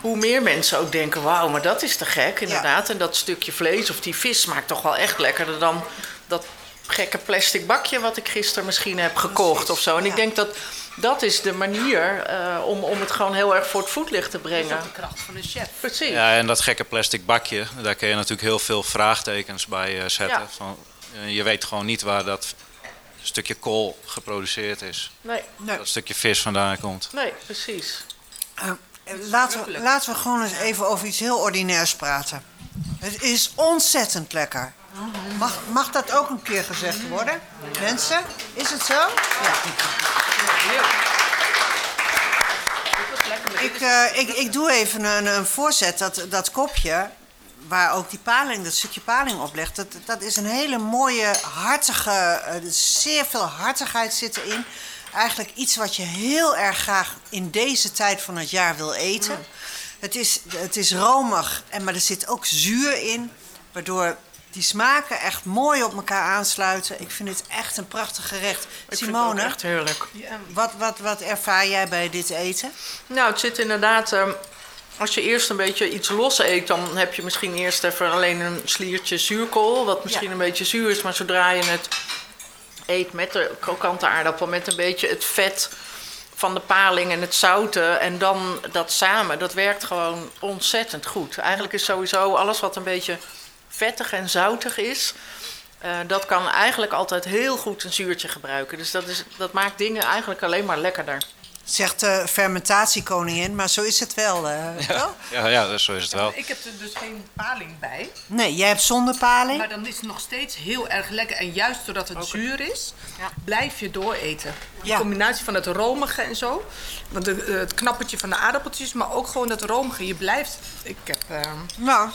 hoe meer mensen ook denken: wauw, maar dat is te gek, inderdaad. Ja. En dat stukje vlees of die vis smaakt toch wel echt lekkerder dan dat gekke plastic bakje wat ik gisteren misschien heb gekocht of zo. En ja. ik denk dat dat is de manier uh, om, om het gewoon heel erg voor het voetlicht te brengen. Dat is de kracht van de chef. Precies. Ja, en dat gekke plastic bakje, daar kun je natuurlijk heel veel vraagtekens bij uh, zetten. Ja. Van, uh, je weet gewoon niet waar dat stukje kool geproduceerd is. Nee, nee. Dat stukje vis vandaan komt. Nee, precies. Laten we, laten we gewoon eens even over iets heel ordinairs praten. Het is ontzettend lekker. Mag, mag dat ook een keer gezegd worden? Mensen, is het zo? Ja. Ik, uh, ik, ik doe even een, een voorzet. Dat, dat kopje, waar ook die paling, dat stukje paling op ligt... dat, dat is een hele mooie, hartige... Uh, zeer veel hartigheid zit erin eigenlijk iets wat je heel erg graag in deze tijd van het jaar wil eten. Mm. Het, is, het is romig, en, maar er zit ook zuur in, waardoor die smaken echt mooi op elkaar aansluiten. Ik vind het echt een prachtig gerecht. Ik Simone, vind het echt heerlijk. Wat, wat, wat ervaar jij bij dit eten? Nou, het zit inderdaad... Uh, als je eerst een beetje iets los eet, dan heb je misschien eerst even alleen een sliertje zuurkool, wat misschien ja. een beetje zuur is, maar zodra je het eet met de krokante aardappel, met een beetje het vet van de paling en het zouten en dan dat samen, dat werkt gewoon ontzettend goed. Eigenlijk is sowieso alles wat een beetje vettig en zoutig is, uh, dat kan eigenlijk altijd heel goed een zuurtje gebruiken. Dus dat, is, dat maakt dingen eigenlijk alleen maar lekkerder. Zegt de fermentatiekoningin, maar zo is het wel. Uh, ja, ja, ja, zo is het wel. Ik heb er dus geen paling bij. Nee, jij hebt zonder paling. Maar dan is het nog steeds heel erg lekker. En juist doordat het okay. zuur is, ja. blijf je dooreten. De ja. combinatie van het romige en zo. Want de, het knappertje van de aardappeltjes, maar ook gewoon dat romige. Je blijft. Ik heb. Uh... Nou,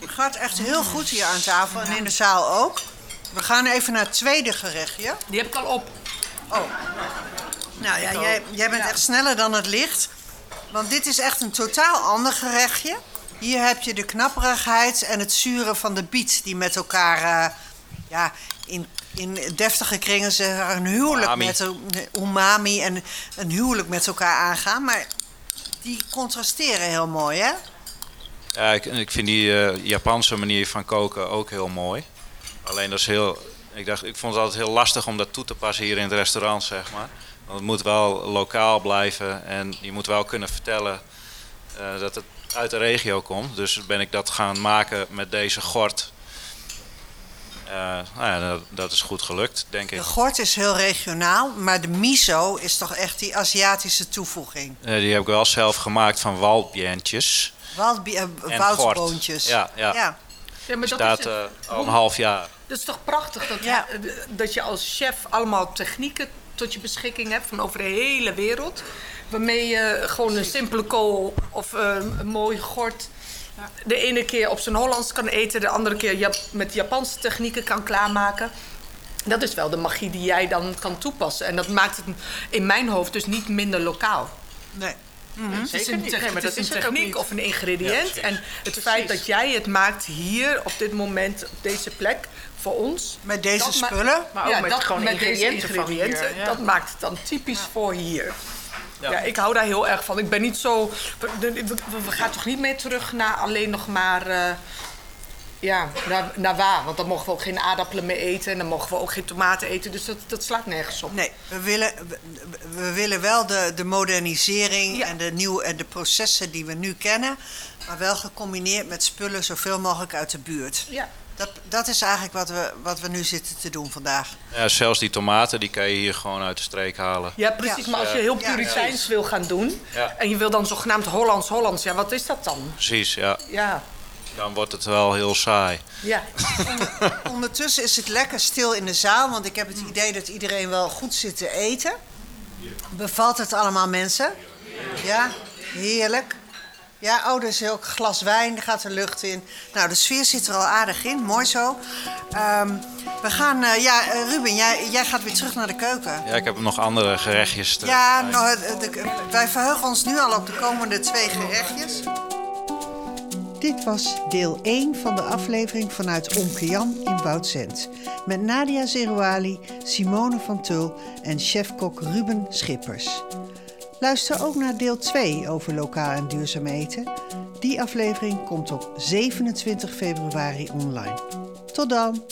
het gaat echt heel goed hier aan tafel en in de zaal ook. We gaan even naar het tweede gerechtje. Die heb ik al op. Oh. Nou ja, jij, jij bent echt sneller dan het licht. Want dit is echt een totaal ander gerechtje. Hier heb je de knapperigheid en het zuren van de biet die met elkaar uh, ja, in, in deftige kringen zeggen een huwelijk Umami. met umami en een huwelijk met elkaar aangaan. Maar die contrasteren heel mooi, hè? Ja, ik, ik vind die uh, Japanse manier van koken ook heel mooi. Alleen dat is heel. Ik, dacht, ik vond het altijd heel lastig om dat toe te passen hier in het restaurant, zeg maar. Want het moet wel lokaal blijven en je moet wel kunnen vertellen uh, dat het uit de regio komt. Dus ben ik dat gaan maken met deze gort. Uh, nou ja, dat, dat, is goed gelukt, denk ik. De gort is heel regionaal, maar de miso is toch echt die Aziatische toevoeging? Uh, die heb ik wel zelf gemaakt van waldbientjes. Waldbie woudboontjes. Ja, ja. ja. Ja, maar dat staat is uh, al een half jaar. Dat is toch prachtig dat, Ja. dat je als chef allemaal technieken tot je beschikking hebt van over de hele wereld. Waarmee je gewoon een simpele kool of uh, een mooi gort de ene keer op zijn Hollands kan eten, de andere keer met Japanse technieken kan klaarmaken. Dat is wel de magie die jij dan kan toepassen. En dat maakt het in mijn hoofd dus niet minder lokaal. Nee. Het is een, niet. Nee, maar het is dat een is ook techniek of een ingrediënt. Ja, en het feit dat jij het maakt hier, op dit moment, op deze plek, voor ons. Met deze dat ma- spullen? Maar ook met gewoon met deze ingrediënten van ingrediënten, hier, ja. Dat maakt het dan typisch voor hier. Ja. Ja. ik hou daar heel erg van. Ik ben niet zo. We, we- we- we gaan toch niet meer terug naar alleen nog maar. eh, ja, naar, naar waar. Want dan mogen we ook geen aardappelen meer eten. En dan mogen we ook geen tomaten eten. Dus dat, dat slaat nergens op. Nee, we willen, we, we willen wel de, de modernisering Ja. en, de nieuwe, en de processen die we nu kennen. Maar wel gecombineerd met spullen zoveel mogelijk uit de buurt. Ja, Dat, dat is eigenlijk wat we, wat we nu zitten te doen vandaag. Ja, zelfs die tomaten die kan je hier gewoon uit de streek halen. Ja, precies. Ja. Maar als je heel Ja. puriteins wil gaan doen... Ja. en je wil dan zogenaamd Hollands-Hollands... ja, wat is dat dan? Precies, ja. Ja, Dan wordt het wel heel saai. ja. Ondertussen is het lekker stil in de zaal, want ik heb het idee dat iedereen wel goed zit te eten. Bevalt het allemaal mensen? Ja, heerlijk. Ja, oh, er is ook een glas wijn, er gaat de lucht in. Nou, de sfeer zit er al aardig in, mooi zo. Ehm, we gaan, eh, ja, eh, Ruben, jij, jij gaat weer terug naar de keuken. Ja, ik heb nog andere gerechtjes. Te... Ja, nou, de- wij verheugen ons nu al op de komende twee gerechtjes. Dit was deel 1 van de aflevering vanuit Omke Jan in Boutzend. Met Nadia Zerouali, Simone van Tul en chefkok Ruben Schippers. Luister ook naar deel 2 over lokaal en duurzaam eten. Die aflevering komt op 27 februari online. Tot dan!